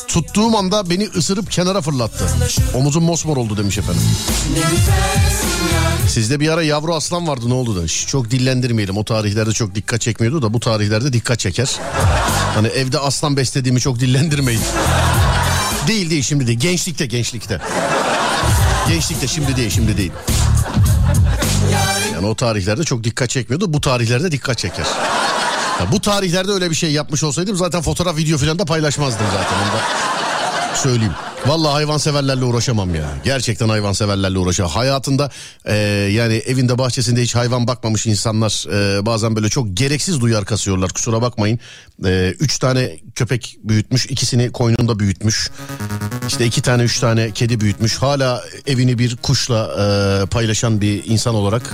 Tuttuğum anda beni ısırıp kenara fırlattı. Omuzum mosmor oldu demiş efendim. Sizde bir ara yavru aslan vardı ne oldu demiş. Çok dillendirmeyelim o tarihlerde çok dikkat çekmiyordu da bu tarihlerde dikkat çeker. Hani evde aslan beslediğimi çok dillendirmeyin. Değil değil şimdi değil gençlikte gençlikte. Gençlikte şimdi değil şimdi değil. Yani o tarihlerde çok dikkat çekmiyordu. Bu tarihlerde dikkat çeker. Ya bu tarihlerde öyle bir şey yapmış olsaydım zaten fotoğraf video falan da paylaşmazdım zaten. Onu da söyleyeyim. Vallahi hayvanseverlerle uğraşamam ya. Gerçekten hayvanseverlerle uğraşamam. Hayatında e, yani evinde bahçesinde hiç hayvan bakmamış insanlar e, bazen böyle çok gereksiz duyar kasıyorlar. Kusura bakmayın. E, üç tane köpek büyütmüş, ikisini koynunda büyütmüş. İşte iki tane üç tane kedi büyütmüş. Hala evini bir kuşla e, paylaşan bir insan olarak.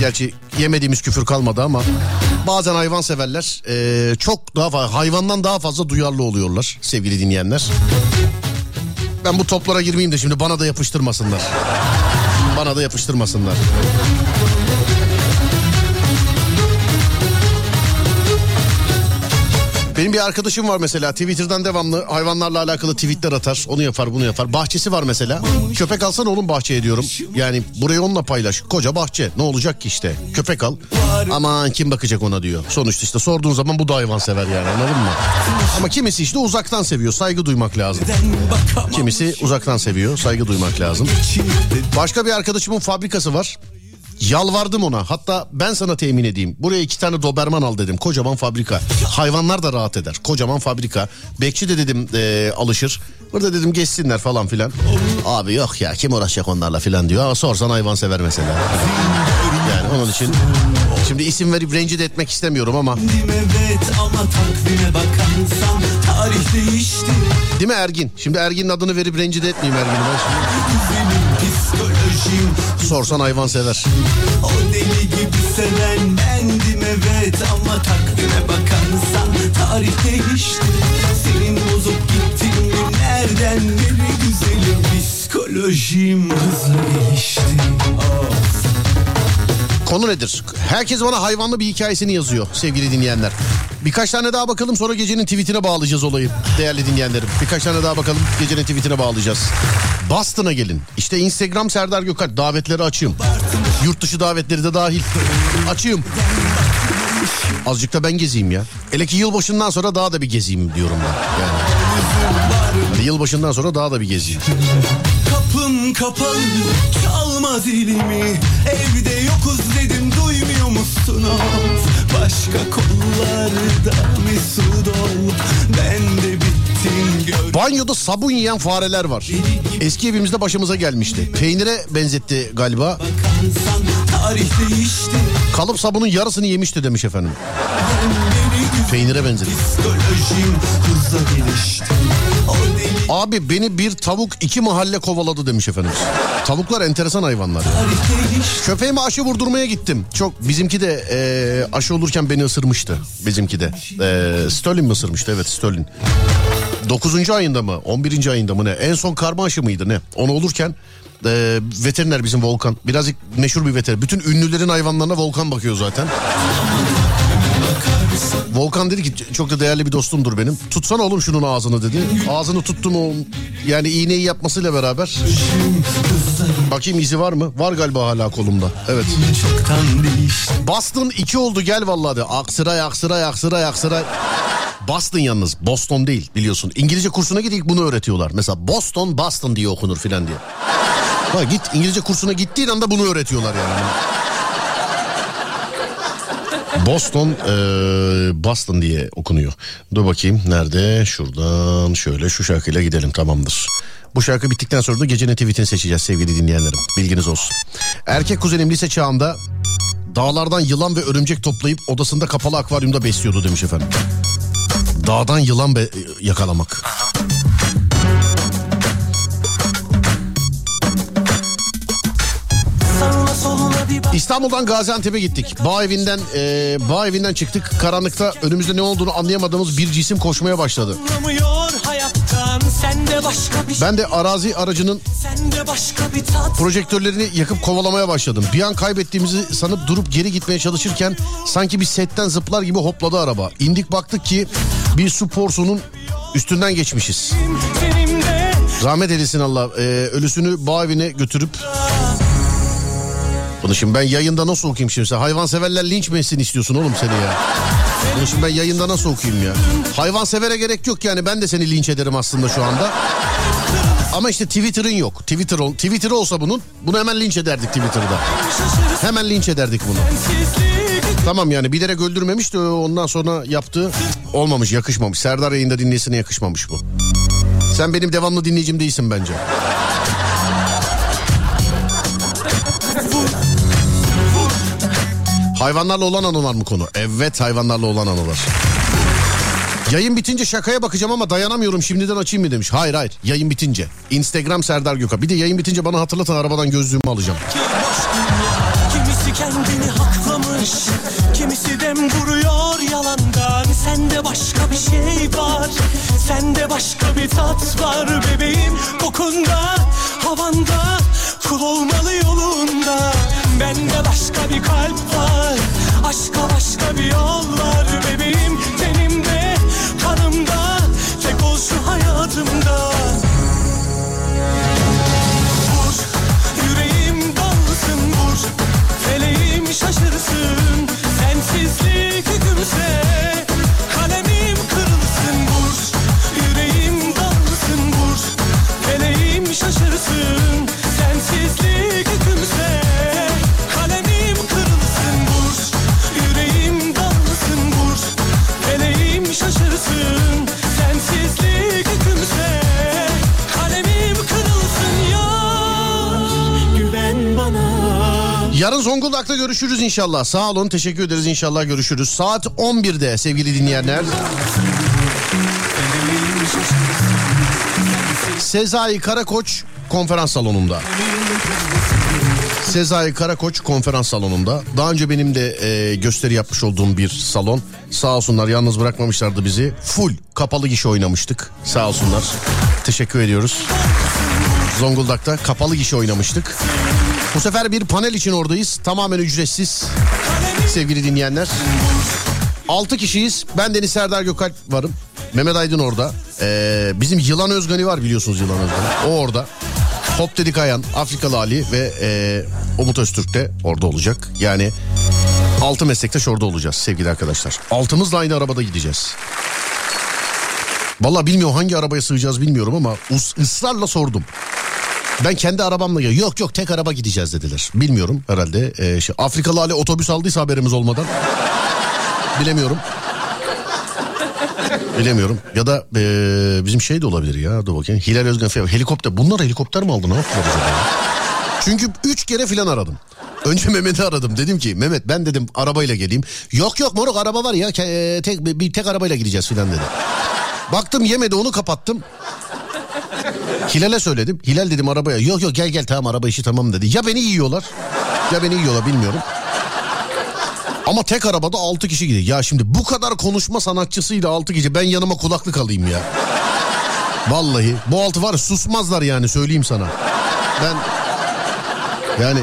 Gerçi yemediğimiz küfür kalmadı ama bazen hayvanseverler e, çok daha fazla hayvandan daha fazla duyarlı oluyorlar sevgili dinleyenler. Ben bu toplara girmeyeyim de şimdi bana da yapıştırmasınlar. Bana da yapıştırmasınlar. Benim bir arkadaşım var mesela Twitter'dan devamlı hayvanlarla alakalı tweetler atar. Onu yapar bunu yapar. Bahçesi var mesela. Köpek alsan oğlum bahçeye diyorum. Yani burayı onunla paylaş. Koca bahçe ne olacak ki işte. Köpek al. Aman kim bakacak ona diyor. Sonuçta işte sorduğun zaman bu da hayvan sever yani anladın mı? Ama kimisi işte uzaktan seviyor. Saygı duymak lazım. Kimisi uzaktan seviyor. Saygı duymak lazım. Başka bir arkadaşımın fabrikası var. Yalvardım ona. Hatta ben sana temin edeyim. Buraya iki tane Doberman al dedim. Kocaman fabrika. Hayvanlar da rahat eder. Kocaman fabrika. Bekçi de dedim e, alışır. Burada dedim geçsinler falan filan. Abi yok ya kim uğraşacak onlarla filan diyor. Ama sorsan hayvan sever mesela. Yani onun için şimdi isim verip rencide etmek istemiyorum ama. Evet ama takvime bakarsan tarih değişti. Değil mi Ergin? Şimdi Ergin'in adını verip rencide etmeyeyim Ergin'i ben şimdi. Sorsan hayvan sever. o deli gibi seven bendim evet ama takvime bakarsan tarih değişti. Senin bozup gittiğin günlerden beri güzelim psikolojim hızla gelişti. Oh. Konu nedir? Herkes bana hayvanlı bir hikayesini yazıyor sevgili dinleyenler. Birkaç tane daha bakalım sonra gecenin tweetine bağlayacağız olayı değerli dinleyenlerim. Birkaç tane daha bakalım gecenin tweetine bağlayacağız. Boston'a gelin. İşte Instagram Serdar Gökalp davetleri açayım. Yurt dışı davetleri de dahil. Açayım. Azıcık da ben gezeyim ya. Hele ki yılbaşından sonra daha da bir gezeyim diyorum ben. Yani. Yani yılbaşından sonra daha da bir gezeyim. Kapım kapalı çalma zilimi Evde yokuz musunuz Başka kollarda mesut ol Ben de bittim gör Banyoda sabun yiyen fareler var. Eski evimizde başımıza gelmişti. Peynire benzetti galiba. Kalıp sabunun yarısını yemişti demiş efendim. Peynire benzedi. Psikolojim hızla gelişti Abi beni bir tavuk iki mahalle kovaladı demiş efendim. Tavuklar enteresan hayvanlar. Köpeğime aşı vurdurmaya gittim. Çok bizimki de e, aşı olurken beni ısırmıştı. Bizimki de. E, Sterling mi ısırmıştı? Evet Sterling. 9. ayında mı? 11. ayında mı ne? En son karma aşı mıydı ne? Onu olurken e, veteriner bizim Volkan. Birazcık meşhur bir veteriner. Bütün ünlülerin hayvanlarına Volkan bakıyor zaten. Volkan dedi ki çok da değerli bir dostumdur benim. Tutsana oğlum şunun ağzını dedi. Ağzını tuttum o yani iğneyi yapmasıyla beraber. Bakayım izi var mı? Var galiba hala kolumda. Evet. Boston 2 oldu gel vallahi de. Aksıray aksıray aksıray aksıray. Boston yalnız Boston değil biliyorsun. İngilizce kursuna gidip bunu öğretiyorlar. Mesela Boston Boston diye okunur filan diye. Bak git İngilizce kursuna gittiğin anda bunu öğretiyorlar yani. Boston eee, Boston diye okunuyor. Dur bakayım nerede? Şuradan şöyle şu şarkıyla gidelim tamamdır. Bu şarkı bittikten sonra da gecenin tweetini seçeceğiz sevgili dinleyenlerim. Bilginiz olsun. Erkek kuzenim lise çağında dağlardan yılan ve örümcek toplayıp odasında kapalı akvaryumda besliyordu demiş efendim. Dağdan yılan be- yakalamak. İstanbul'dan Gaziantep'e gittik. Bağ evinden e, bağ evinden çıktık. Karanlıkta önümüzde ne olduğunu anlayamadığımız bir cisim koşmaya başladı. Ben de arazi aracının projektörlerini yakıp kovalamaya başladım. Bir an kaybettiğimizi sanıp durup geri gitmeye çalışırken sanki bir setten zıplar gibi hopladı araba. İndik baktık ki bir su porsunun üstünden geçmişiz. Rahmet eylesin Allah. Ee, ölüsünü bağ evine götürüp bunu şimdi ben yayında nasıl okuyayım şimdi sen? Hayvanseverler linç mi etsin istiyorsun oğlum seni ya? Bunu şimdi ben yayında nasıl okuyayım ya? Hayvansevere gerek yok yani ben de seni linç ederim aslında şu anda. Ama işte Twitter'ın yok. Twitter ol, Twitter olsa bunun bunu hemen linç ederdik Twitter'da. Hemen linç ederdik bunu. Tamam yani bilerek öldürmemiş de ondan sonra yaptığı olmamış yakışmamış. Serdar yayında dinlesine yakışmamış bu. Sen benim devamlı dinleyicim değilsin bence. Hayvanlarla olan anılar mı konu? Evet hayvanlarla olan anılar. Yayın bitince şakaya bakacağım ama dayanamıyorum şimdiden açayım mı demiş. Hayır hayır yayın bitince. Instagram Serdar Gökhan. Bir de yayın bitince bana hatırlatın arabadan gözlüğümü alacağım. Kimisi kendini haklamış Kimisi dem vuruyor yalandan Sende başka bir şey var Sende başka bir tat var bebeğim Kokunda, havanda Kul olmalı yolunda Bende başka bir kalp var. Aşka başka bir yol var bebeğim. Tenimde, kanımda. Tek ol şu hayatımda Yarın Zonguldak'ta görüşürüz inşallah. Sağ olun teşekkür ederiz inşallah görüşürüz. Saat 11'de sevgili dinleyenler. Sezai Karakoç konferans salonunda. Sezai Karakoç konferans salonunda. Daha önce benim de e, gösteri yapmış olduğum bir salon. Sağ olsunlar yalnız bırakmamışlardı bizi. Full kapalı gişe oynamıştık. Sağ olsunlar. Teşekkür ediyoruz. Zonguldak'ta kapalı gişe oynamıştık. Bu sefer bir panel için oradayız. Tamamen ücretsiz. Sevgili dinleyenler. 6 kişiyiz. Ben Deniz Serdar Gökalp varım. Mehmet Aydın orada. Ee, bizim Yılan Özgani var biliyorsunuz Yılan Özgani. O orada. Hop Dedik Ayan, Afrikalı Ali ve e, Umut Öztürk de orada olacak. Yani 6 meslektaş orada olacağız sevgili arkadaşlar. Altımızla aynı arabada gideceğiz. Vallahi bilmiyorum hangi arabaya sığacağız bilmiyorum ama ısrarla sordum. Ben kendi arabamla gel. Yok yok tek araba gideceğiz dediler. Bilmiyorum herhalde. Ee, şey, Afrikalı Ali otobüs aldıysa haberimiz olmadan. Bilemiyorum. Bilemiyorum. Ya da ee, bizim şey de olabilir ya. Dur bakayım. Hilal Özgen falan. Helikopter. Bunlar helikopter mi aldı? Ne yaptılar? Çünkü üç kere filan aradım. Önce Mehmet'i aradım. Dedim ki Mehmet ben dedim arabayla geleyim. Yok yok moruk araba var ya. e, tek, bir tek arabayla gideceğiz filan dedi. Baktım yemedi onu kapattım. Hilal'e söyledim. Hilal dedim arabaya. Yok yok gel gel tamam araba işi tamam dedi. Ya beni yiyorlar ya beni yiyorlar bilmiyorum. Ama tek arabada 6 kişi gidiyor. Ya şimdi bu kadar konuşma sanatçısıyla 6 kişi ben yanıma kulaklık alayım ya. Vallahi bu altı var susmazlar yani söyleyeyim sana. Ben yani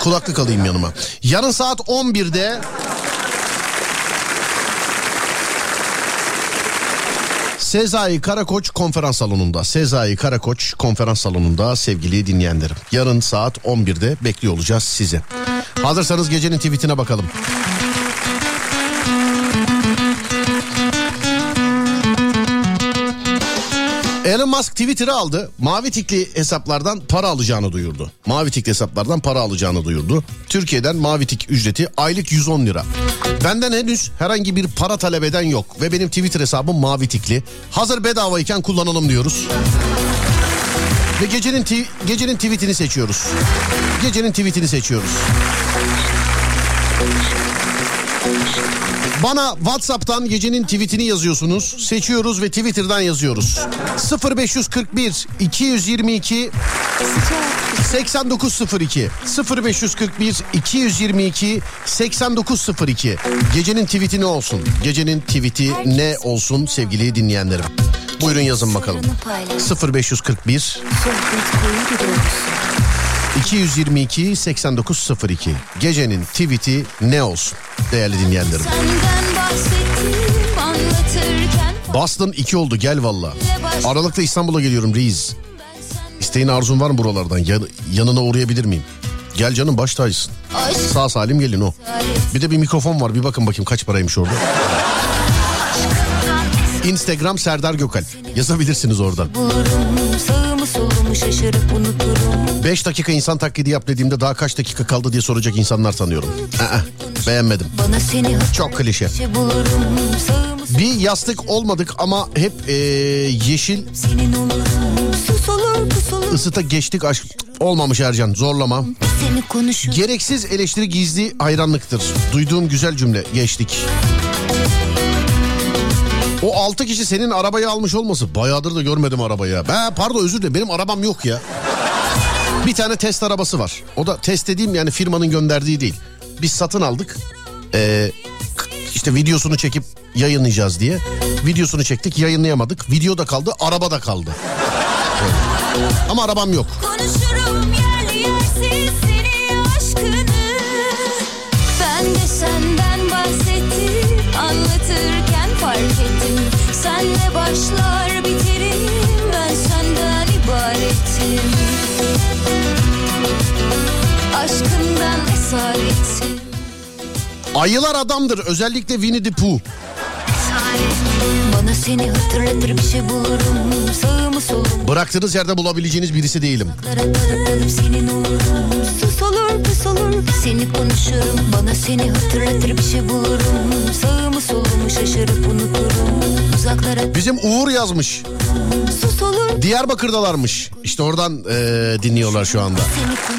kulaklık alayım yanıma. Yarın saat 11'de Sezai Karakoç konferans salonunda. Sezai Karakoç konferans salonunda sevgili dinleyenlerim. Yarın saat 11'de bekliyor olacağız sizi. Hazırsanız gecenin tweetine bakalım. Elon Musk Twitter'ı aldı. Mavi tikli hesaplardan para alacağını duyurdu. Mavi tikli hesaplardan para alacağını duyurdu. Türkiye'den mavi tik ücreti aylık 110 lira. Benden henüz herhangi bir para talep eden yok ve benim Twitter hesabım mavi tikli. Hazır bedavayken kullanalım diyoruz. Ve gecenin gecenin tweetini seçiyoruz. Gecenin tweetini seçiyoruz. Bana WhatsApp'tan gecenin tweetini yazıyorsunuz. Seçiyoruz ve Twitter'dan yazıyoruz. 0541 222 8902 0541 222 8902 Gecenin tweeti ne olsun? Gecenin tweeti ne olsun sevgili dinleyenlerim? Buyurun yazın bakalım. 0541 222 8902 Gecenin tweeti ne olsun? Değerli dinleyenlerim. Boston 2 oldu gel valla. Aralıkta İstanbul'a geliyorum reis. İsteğin arzun var mı buralardan? Yan- yanına uğrayabilir miyim? Gel canım baş tacısın. Sağ salim gelin o. Bir de bir mikrofon var bir bakın bakayım kaç paraymış orada. Instagram Serdar Gökal. Yazabilirsiniz oradan. bulurum Solumu şaşırıp unuturum 5 dakika insan taklidi yap dediğimde daha kaç dakika kaldı diye soracak insanlar sanıyorum. Aa, beğenmedim. Çok klişe. Sağımı Bir yastık olmadık ama hep ee, yeşil ısıta geçtik aşk. Olmamış Ercan zorlama. Gereksiz eleştiri gizli hayranlıktır. Duyduğum güzel cümle geçtik. O altı kişi senin arabayı almış olması. Bayağıdır da görmedim arabayı. Ben pardon özür dilerim benim arabam yok ya. Bir tane test arabası var. O da test dediğim yani firmanın gönderdiği değil. Biz satın aldık. Ee, işte videosunu çekip yayınlayacağız diye. Videosunu çektik yayınlayamadık. Video da kaldı araba da kaldı. Evet. Ama arabam yok. Konuşurum yerli yersiz Senle başlar biterim. Ben senden ibaretim Aşkından esaretim. Ayılar adamdır özellikle Winnie the Pooh. Bana seni hatırlatır bir şey bulurum. Sağımı solumu Bıraktığınız yerde bulabileceğiniz birisi değilim. Senin olurum Sus olur pus olur. Seni konuşurum. Bana seni hatırlatır bir şey bulurum. Sağımı solumu şaşırıp unuturum Bizim Uğur yazmış. Diyarbakır'dalarmış. İşte oradan eee, dinliyorlar şu anda.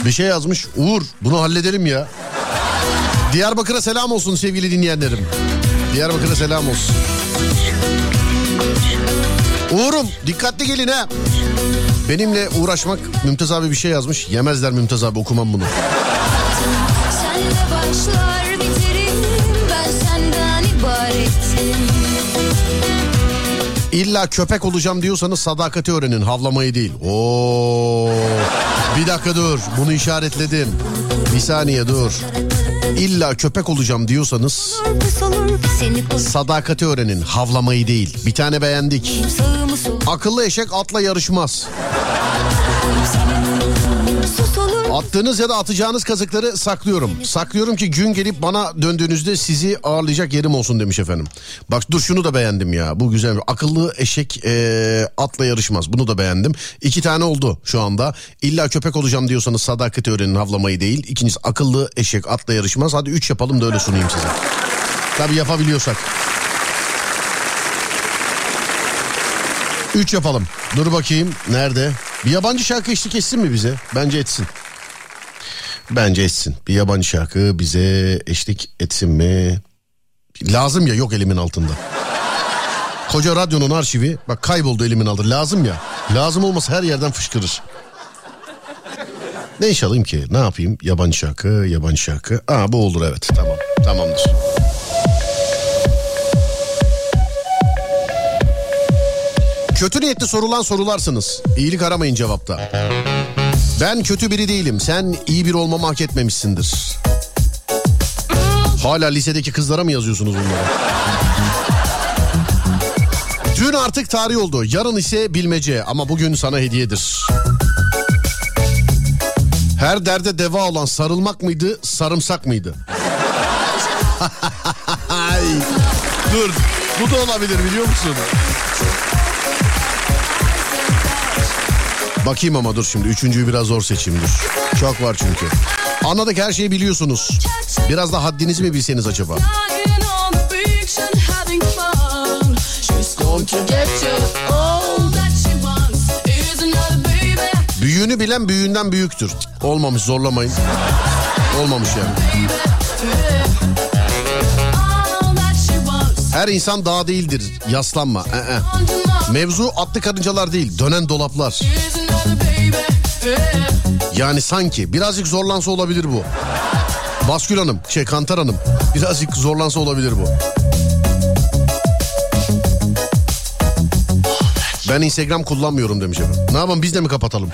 Bir şey yazmış. Uğur bunu halledelim ya. Diyarbakır'a selam olsun sevgili dinleyenlerim. Diyarbakır'a selam olsun. Uğur'um dikkatli gelin ha. Benimle uğraşmak Mümtaz abi bir şey yazmış. Yemezler Mümtaz abi okumam bunu. Senle başlar İlla köpek olacağım diyorsanız sadakati öğrenin havlamayı değil. Oo. Bir dakika dur bunu işaretledim. Bir saniye dur. İlla köpek olacağım diyorsanız sadakati öğrenin havlamayı değil. Bir tane beğendik. Akıllı eşek atla yarışmaz. Attığınız ya da atacağınız kazıkları saklıyorum. Saklıyorum ki gün gelip bana döndüğünüzde sizi ağırlayacak yerim olsun demiş efendim. Bak dur şunu da beğendim ya. Bu güzel. Akıllı eşek e, atla yarışmaz. Bunu da beğendim. İki tane oldu şu anda. İlla köpek olacağım diyorsanız sadakati öğrenin havlamayı değil. İkincisi akıllı eşek atla yarışmaz. Hadi üç yapalım da öyle sunayım size. Tabii yapabiliyorsak. Üç yapalım. Dur bakayım. Nerede? Bir yabancı şarkı eşlik etsin mi bize? Bence etsin. Bence etsin. Bir yabancı şarkı bize eşlik etsin mi? Lazım ya yok elimin altında. Koca radyonun arşivi bak kayboldu elimin altında. Lazım ya. Lazım olmasa her yerden fışkırır. Ne iş alayım ki? Ne yapayım? Yabancı şarkı, yabancı şarkı. Aa bu olur evet. Tamam. Tamamdır. Kötü niyetli sorulan sorularsınız. İyilik aramayın cevapta. Ben kötü biri değilim. Sen iyi biri olmamı hak etmemişsindir. Hala lisedeki kızlara mı yazıyorsunuz bunları? Dün artık tarih oldu. Yarın ise bilmece ama bugün sana hediyedir. Her derde deva olan sarılmak mıydı, sarımsak mıydı? Dur, bu da olabilir biliyor musun? Bakayım ama dur şimdi üçüncüyü biraz zor seçeyim dur. Çok var çünkü. Anladık her şeyi biliyorsunuz. Biraz da haddinizi mi bilseniz acaba? Büyüğünü bilen büyüğünden büyüktür. Olmamış zorlamayın. Olmamış yani. Her insan dağ değildir. Yaslanma. Ee, Mevzu atlı karıncalar değil. Dönen dolaplar. Yani sanki birazcık zorlansa olabilir bu. Baskül Hanım, şey Kantar Hanım. Birazcık zorlansa olabilir bu. Ben Instagram kullanmıyorum demiş efendim. Ne yapalım biz de mi kapatalım?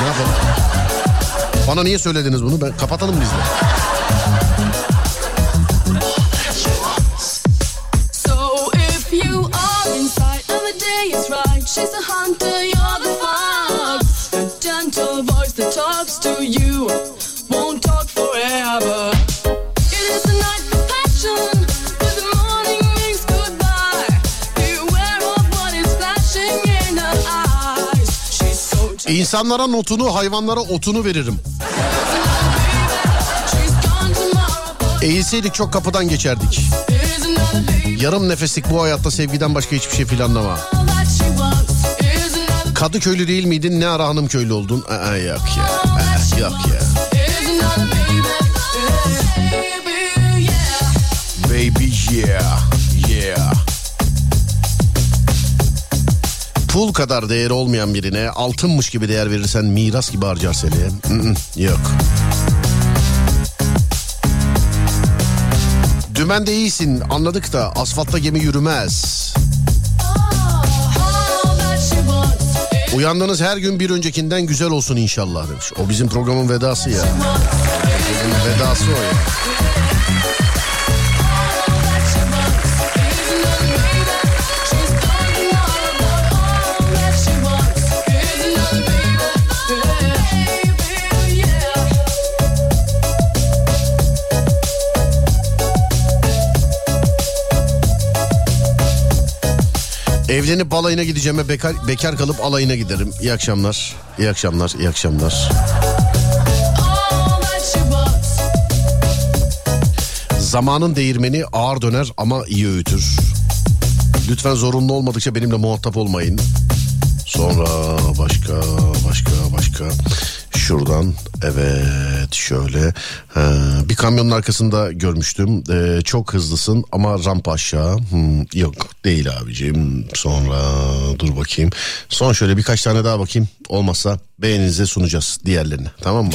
Ne yapalım? Bana niye söylediniz bunu? Ben kapatalım biz de. İnsanlara notunu, hayvanlara otunu veririm. Eğilseydik çok kapıdan geçerdik. Yarım nefeslik bu hayatta sevgiden başka hiçbir şey planlama. Kadıköylü değil miydin ne ara hanım köylü oldun? Aa, yok ya. Aa, yok ya. Baby. Yeah. Pul kadar değeri olmayan birine altınmış gibi değer verirsen miras gibi harcar seni. Yok. Dümende iyisin anladık da asfaltta gemi yürümez. Uyandığınız her gün bir öncekinden güzel olsun inşallah demiş. O bizim programın vedası ya. Bizim vedası o ya. Evlenip balayına gideceğime bekar, bekar kalıp alayına giderim. İyi akşamlar. İyi akşamlar. İyi akşamlar. Zamanın değirmeni ağır döner ama iyi öğütür. Lütfen zorunlu olmadıkça benimle muhatap olmayın. Sonra başka başka başka şuradan evet şöyle. Ha, bir kamyonun arkasında görmüştüm. Ee, çok hızlısın ama rampa aşağı. Hmm, yok değil abicim. Sonra dur bakayım. Son şöyle birkaç tane daha bakayım. Olmazsa beğeninize sunacağız diğerlerini tamam mı?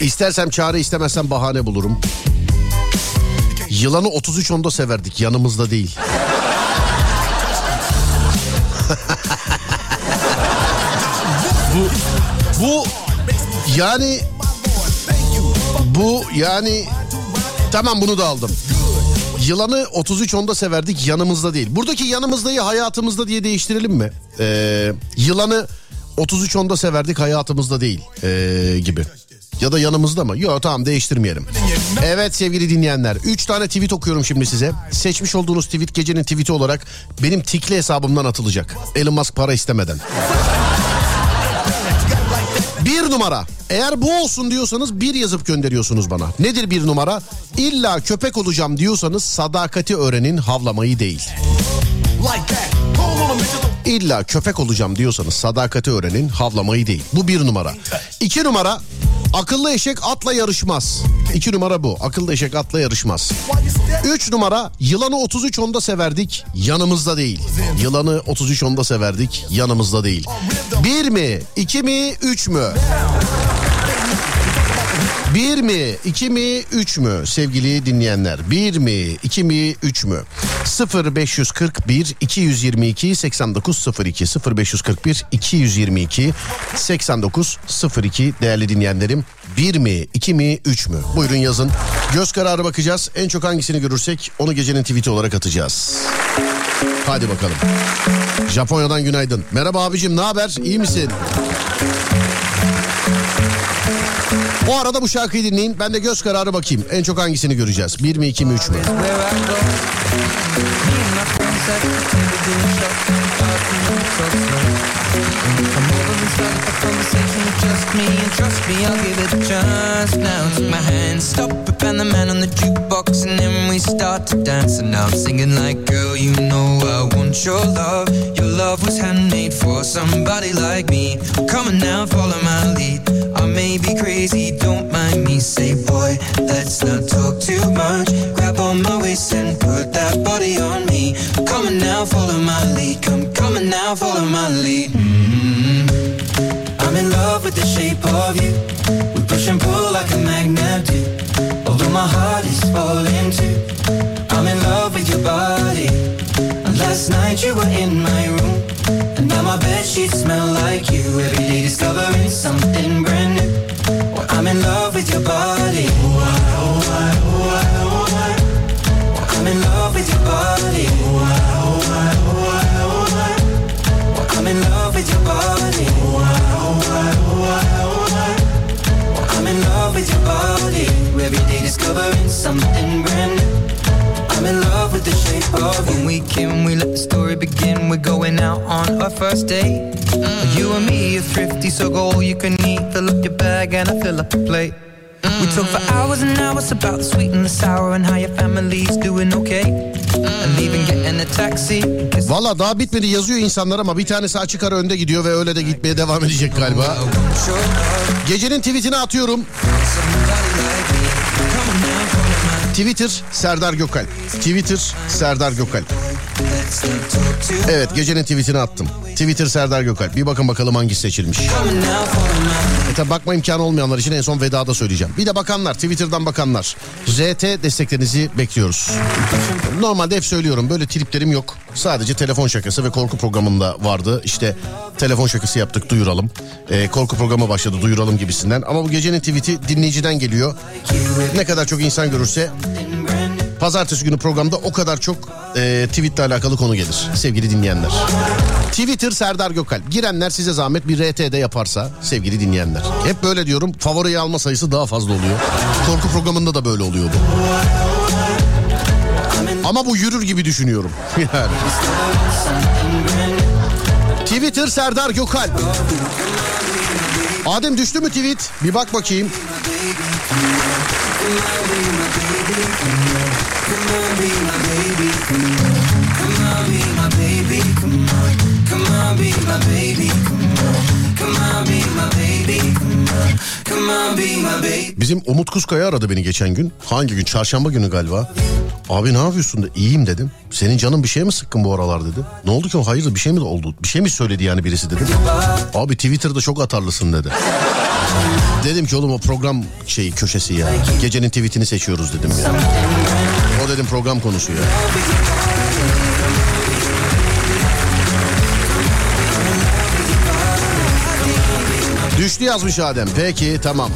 İstersem çare istemezsem bahane bulurum. Yılanı 33 onda severdik. Yanımızda değil. Bu bu yani bu yani tamam bunu da aldım. Yılanı 33 onda severdik yanımızda değil. Buradaki yanımızdayı hayatımızda diye değiştirelim mi? Ee, yılanı 33 onda severdik hayatımızda değil ee, gibi. Ya da yanımızda mı? Yok tamam değiştirmeyelim. Evet sevgili dinleyenler. 3 tane tweet okuyorum şimdi size. Seçmiş olduğunuz tweet gecenin tweeti olarak benim tikli hesabımdan atılacak. Elon Musk para istemeden. Bir numara. Eğer bu olsun diyorsanız bir yazıp gönderiyorsunuz bana. Nedir bir numara? İlla köpek olacağım diyorsanız sadakati öğrenin havlamayı değil. İlla köpek olacağım diyorsanız sadakati öğrenin havlamayı değil. Bu bir numara. İki numara akıllı eşek atla yarışmaz. İki numara bu. Akıllı eşek atla yarışmaz. Üç numara yılanı 33 onda severdik yanımızda değil. Yılanı 33 onda severdik yanımızda değil. Bir mi? iki mi? Üç mü? Bir mi, iki mi, üç mü sevgili dinleyenler? Bir mi, iki mi, üç mü? 0541 222 8902 0541 222 8902 değerli dinleyenlerim. Bir mi, iki mi, üç mü? Buyurun yazın. Göz kararı bakacağız. En çok hangisini görürsek onu gecenin tweet'i olarak atacağız. Hadi bakalım. Japonya'dan günaydın. Merhaba abicim ne haber? İyi misin? O arada bu şarkıyı dinleyin. Ben de göz kararı bakayım. En çok hangisini göreceğiz? Bir mi, iki mi, üç mü? Trust me and trust me, I'll give it a chance. Now take my hand, stop it, and the man on the jukebox, and then we start to dance. And I'm singing like, girl, you know I want your love. Your love was handmade for somebody like me. Come on now, follow my lead. I may be crazy, don't mind me. Say, boy, let's not talk too much. Grab on my waist and put that body on me. Come on now, follow my lead. Come, come on now, follow my lead. Mm-hmm. I'm of you. We push and pull like a magnet do. Although my heart is falling too. I'm in love with your body. And last night you were in my room. And now my bed sheets smell like you. Every day discovering something brand new. Well, I'm in love with your body. Oh, I, oh, I, oh, I, oh, I. I'm in love with your body. Oh, I, body. Every day discovering something brand new. I'm in love with the shape of you. When we came, we let the story begin. We're going out on our first date. Mm. You and me are thrifty, so go all you can eat. Fill up your bag and I fill up the plate. We talk for hours and hours about the sweet and the sour and how your family's doing okay. Valla daha bitmedi yazıyor insanlar ama bir tanesi açık ara önde gidiyor ve öyle de gitmeye devam edecek galiba. Gecenin tweetini atıyorum. Twitter Serdar Gökalp. Twitter Serdar Gökalp. Evet gecenin tweetini attım. Twitter Serdar Gökalp. Bir bakın bakalım hangisi seçilmiş. E tabi bakma imkanı olmayanlar için en son vedada söyleyeceğim. Bir de bakanlar Twitter'dan bakanlar. RT desteklerinizi bekliyoruz. Normalde hep söylüyorum böyle triplerim yok. Sadece telefon şakası ve korku programında vardı. İşte telefon şakası yaptık duyuralım. Ee, korku programı başladı duyuralım gibisinden. Ama bu gecenin tweet'i dinleyiciden geliyor. Ne kadar çok insan görürse Pazartesi günü programda o kadar çok e, tweetle alakalı konu gelir sevgili dinleyenler. Twitter Serdar Gökalp. Girenler size zahmet bir RT'de yaparsa sevgili dinleyenler. Hep böyle diyorum favoriyi alma sayısı daha fazla oluyor. Korku programında da böyle oluyor bu. Ama bu yürür gibi düşünüyorum. Yani. Twitter Serdar Gökalp. Adem düştü mü tweet? Bir bak bakayım. Come on, be my baby, come on. Come on, be my baby, come on. Come on, be my baby, come on. Come on, be my baby, come on. Bizim Umut Kuzkaya aradı beni geçen gün. Hangi gün? Çarşamba günü galiba. Abi ne yapıyorsun da iyiyim dedim. Senin canın bir şey mi sıkkın bu aralar dedi. Ne oldu ki o hayırdır bir şey mi oldu? Bir şey mi söyledi yani birisi dedim. Abi Twitter'da çok atarlısın dedi. Dedim ki oğlum o program şeyi köşesi ya. Gecenin tweetini seçiyoruz dedim ya. O dedim program konusu ya. Düştü yazmış Adem. Peki tamam.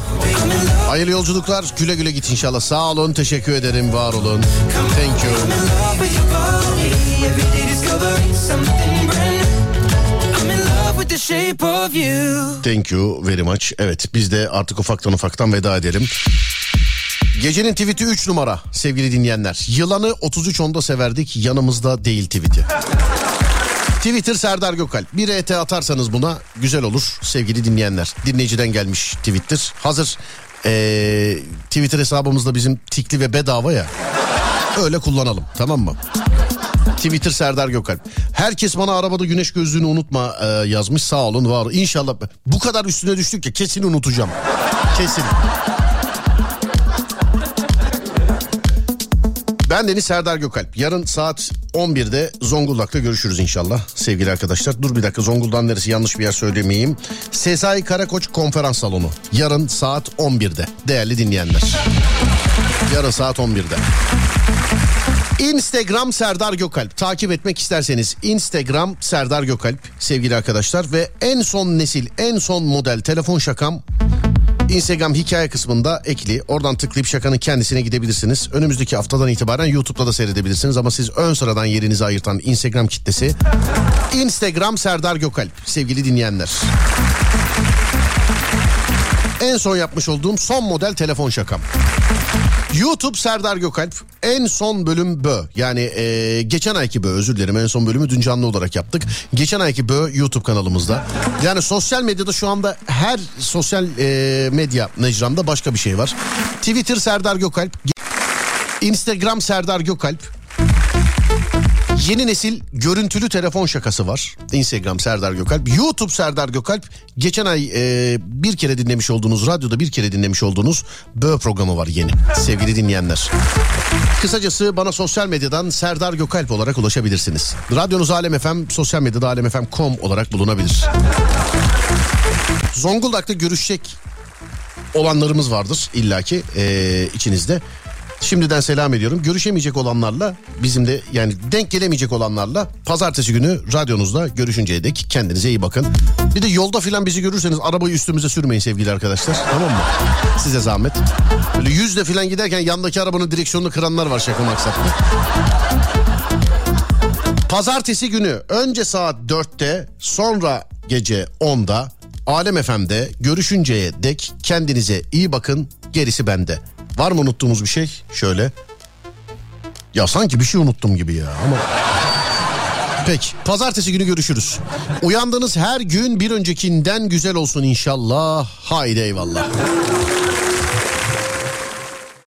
Hayırlı yolculuklar. Güle güle git inşallah. Sağ olun. Teşekkür ederim. Var olun. Thank you. Thank you very much. Evet biz de artık ufaktan ufaktan veda edelim. Gecenin tweet'i 3 numara sevgili dinleyenler. Yılanı 33 onda severdik yanımızda değil tweet'i. Twitter Serdar Gökal. Bir ET atarsanız buna güzel olur sevgili dinleyenler. Dinleyiciden gelmiş Twitter. Hazır ee, Twitter hesabımızda bizim tikli ve bedava ya. Öyle kullanalım tamam mı? Twitter Serdar Gökalp. Herkes bana arabada güneş gözlüğünü unutma e, yazmış. Sağ olun var. İnşallah bu kadar üstüne düştük ya kesin unutacağım. Kesin. Ben Deniz Serdar Gökalp. Yarın saat 11'de Zonguldak'ta görüşürüz inşallah sevgili arkadaşlar. Dur bir dakika Zonguldak'ın neresi yanlış bir yer söylemeyeyim. Sezai Karakoç Konferans Salonu. Yarın saat 11'de değerli dinleyenler. Yarın saat 11'de. Instagram Serdar Gökalp. Takip etmek isterseniz Instagram Serdar Gökalp sevgili arkadaşlar. Ve en son nesil en son model telefon şakam Instagram hikaye kısmında ekli. Oradan tıklayıp şakanın kendisine gidebilirsiniz. Önümüzdeki haftadan itibaren YouTube'da da seyredebilirsiniz. Ama siz ön sıradan yerinizi ayırtan Instagram kitlesi Instagram Serdar Gökalp sevgili dinleyenler. En son yapmış olduğum son model telefon şakam. YouTube Serdar Gökalp en son bölüm bö yani e, geçen ayki bö özür dilerim en son bölümü dün canlı olarak yaptık. Geçen ayki bö YouTube kanalımızda yani sosyal medyada şu anda her sosyal e, medya mecramda başka bir şey var. Twitter Serdar Gökalp Instagram Serdar Gökalp Yeni nesil görüntülü telefon şakası var. Instagram Serdar Gökalp. YouTube Serdar Gökalp. Geçen ay e, bir kere dinlemiş olduğunuz, radyoda bir kere dinlemiş olduğunuz Bö programı var yeni. Sevgili dinleyenler. Kısacası bana sosyal medyadan Serdar Gökalp olarak ulaşabilirsiniz. Radyonuz Alem FM, sosyal medyada alemfm.com olarak bulunabilir. Zonguldak'ta görüşecek olanlarımız vardır illaki e, içinizde. Şimdiden selam ediyorum. Görüşemeyecek olanlarla bizim de yani denk gelemeyecek olanlarla pazartesi günü radyonuzda görüşünceye dek kendinize iyi bakın. Bir de yolda filan bizi görürseniz arabayı üstümüze sürmeyin sevgili arkadaşlar. Tamam mı? Size zahmet. Böyle yüzle filan giderken yandaki arabanın direksiyonunu kıranlar var şaka maksatlı. Pazartesi günü önce saat 4'te sonra gece 10'da Alem FM'de görüşünceye dek kendinize iyi bakın gerisi bende. Var mı unuttuğumuz bir şey? Şöyle. Ya sanki bir şey unuttum gibi ya ama... Peki pazartesi günü görüşürüz. Uyandığınız her gün bir öncekinden güzel olsun inşallah. Haydi eyvallah.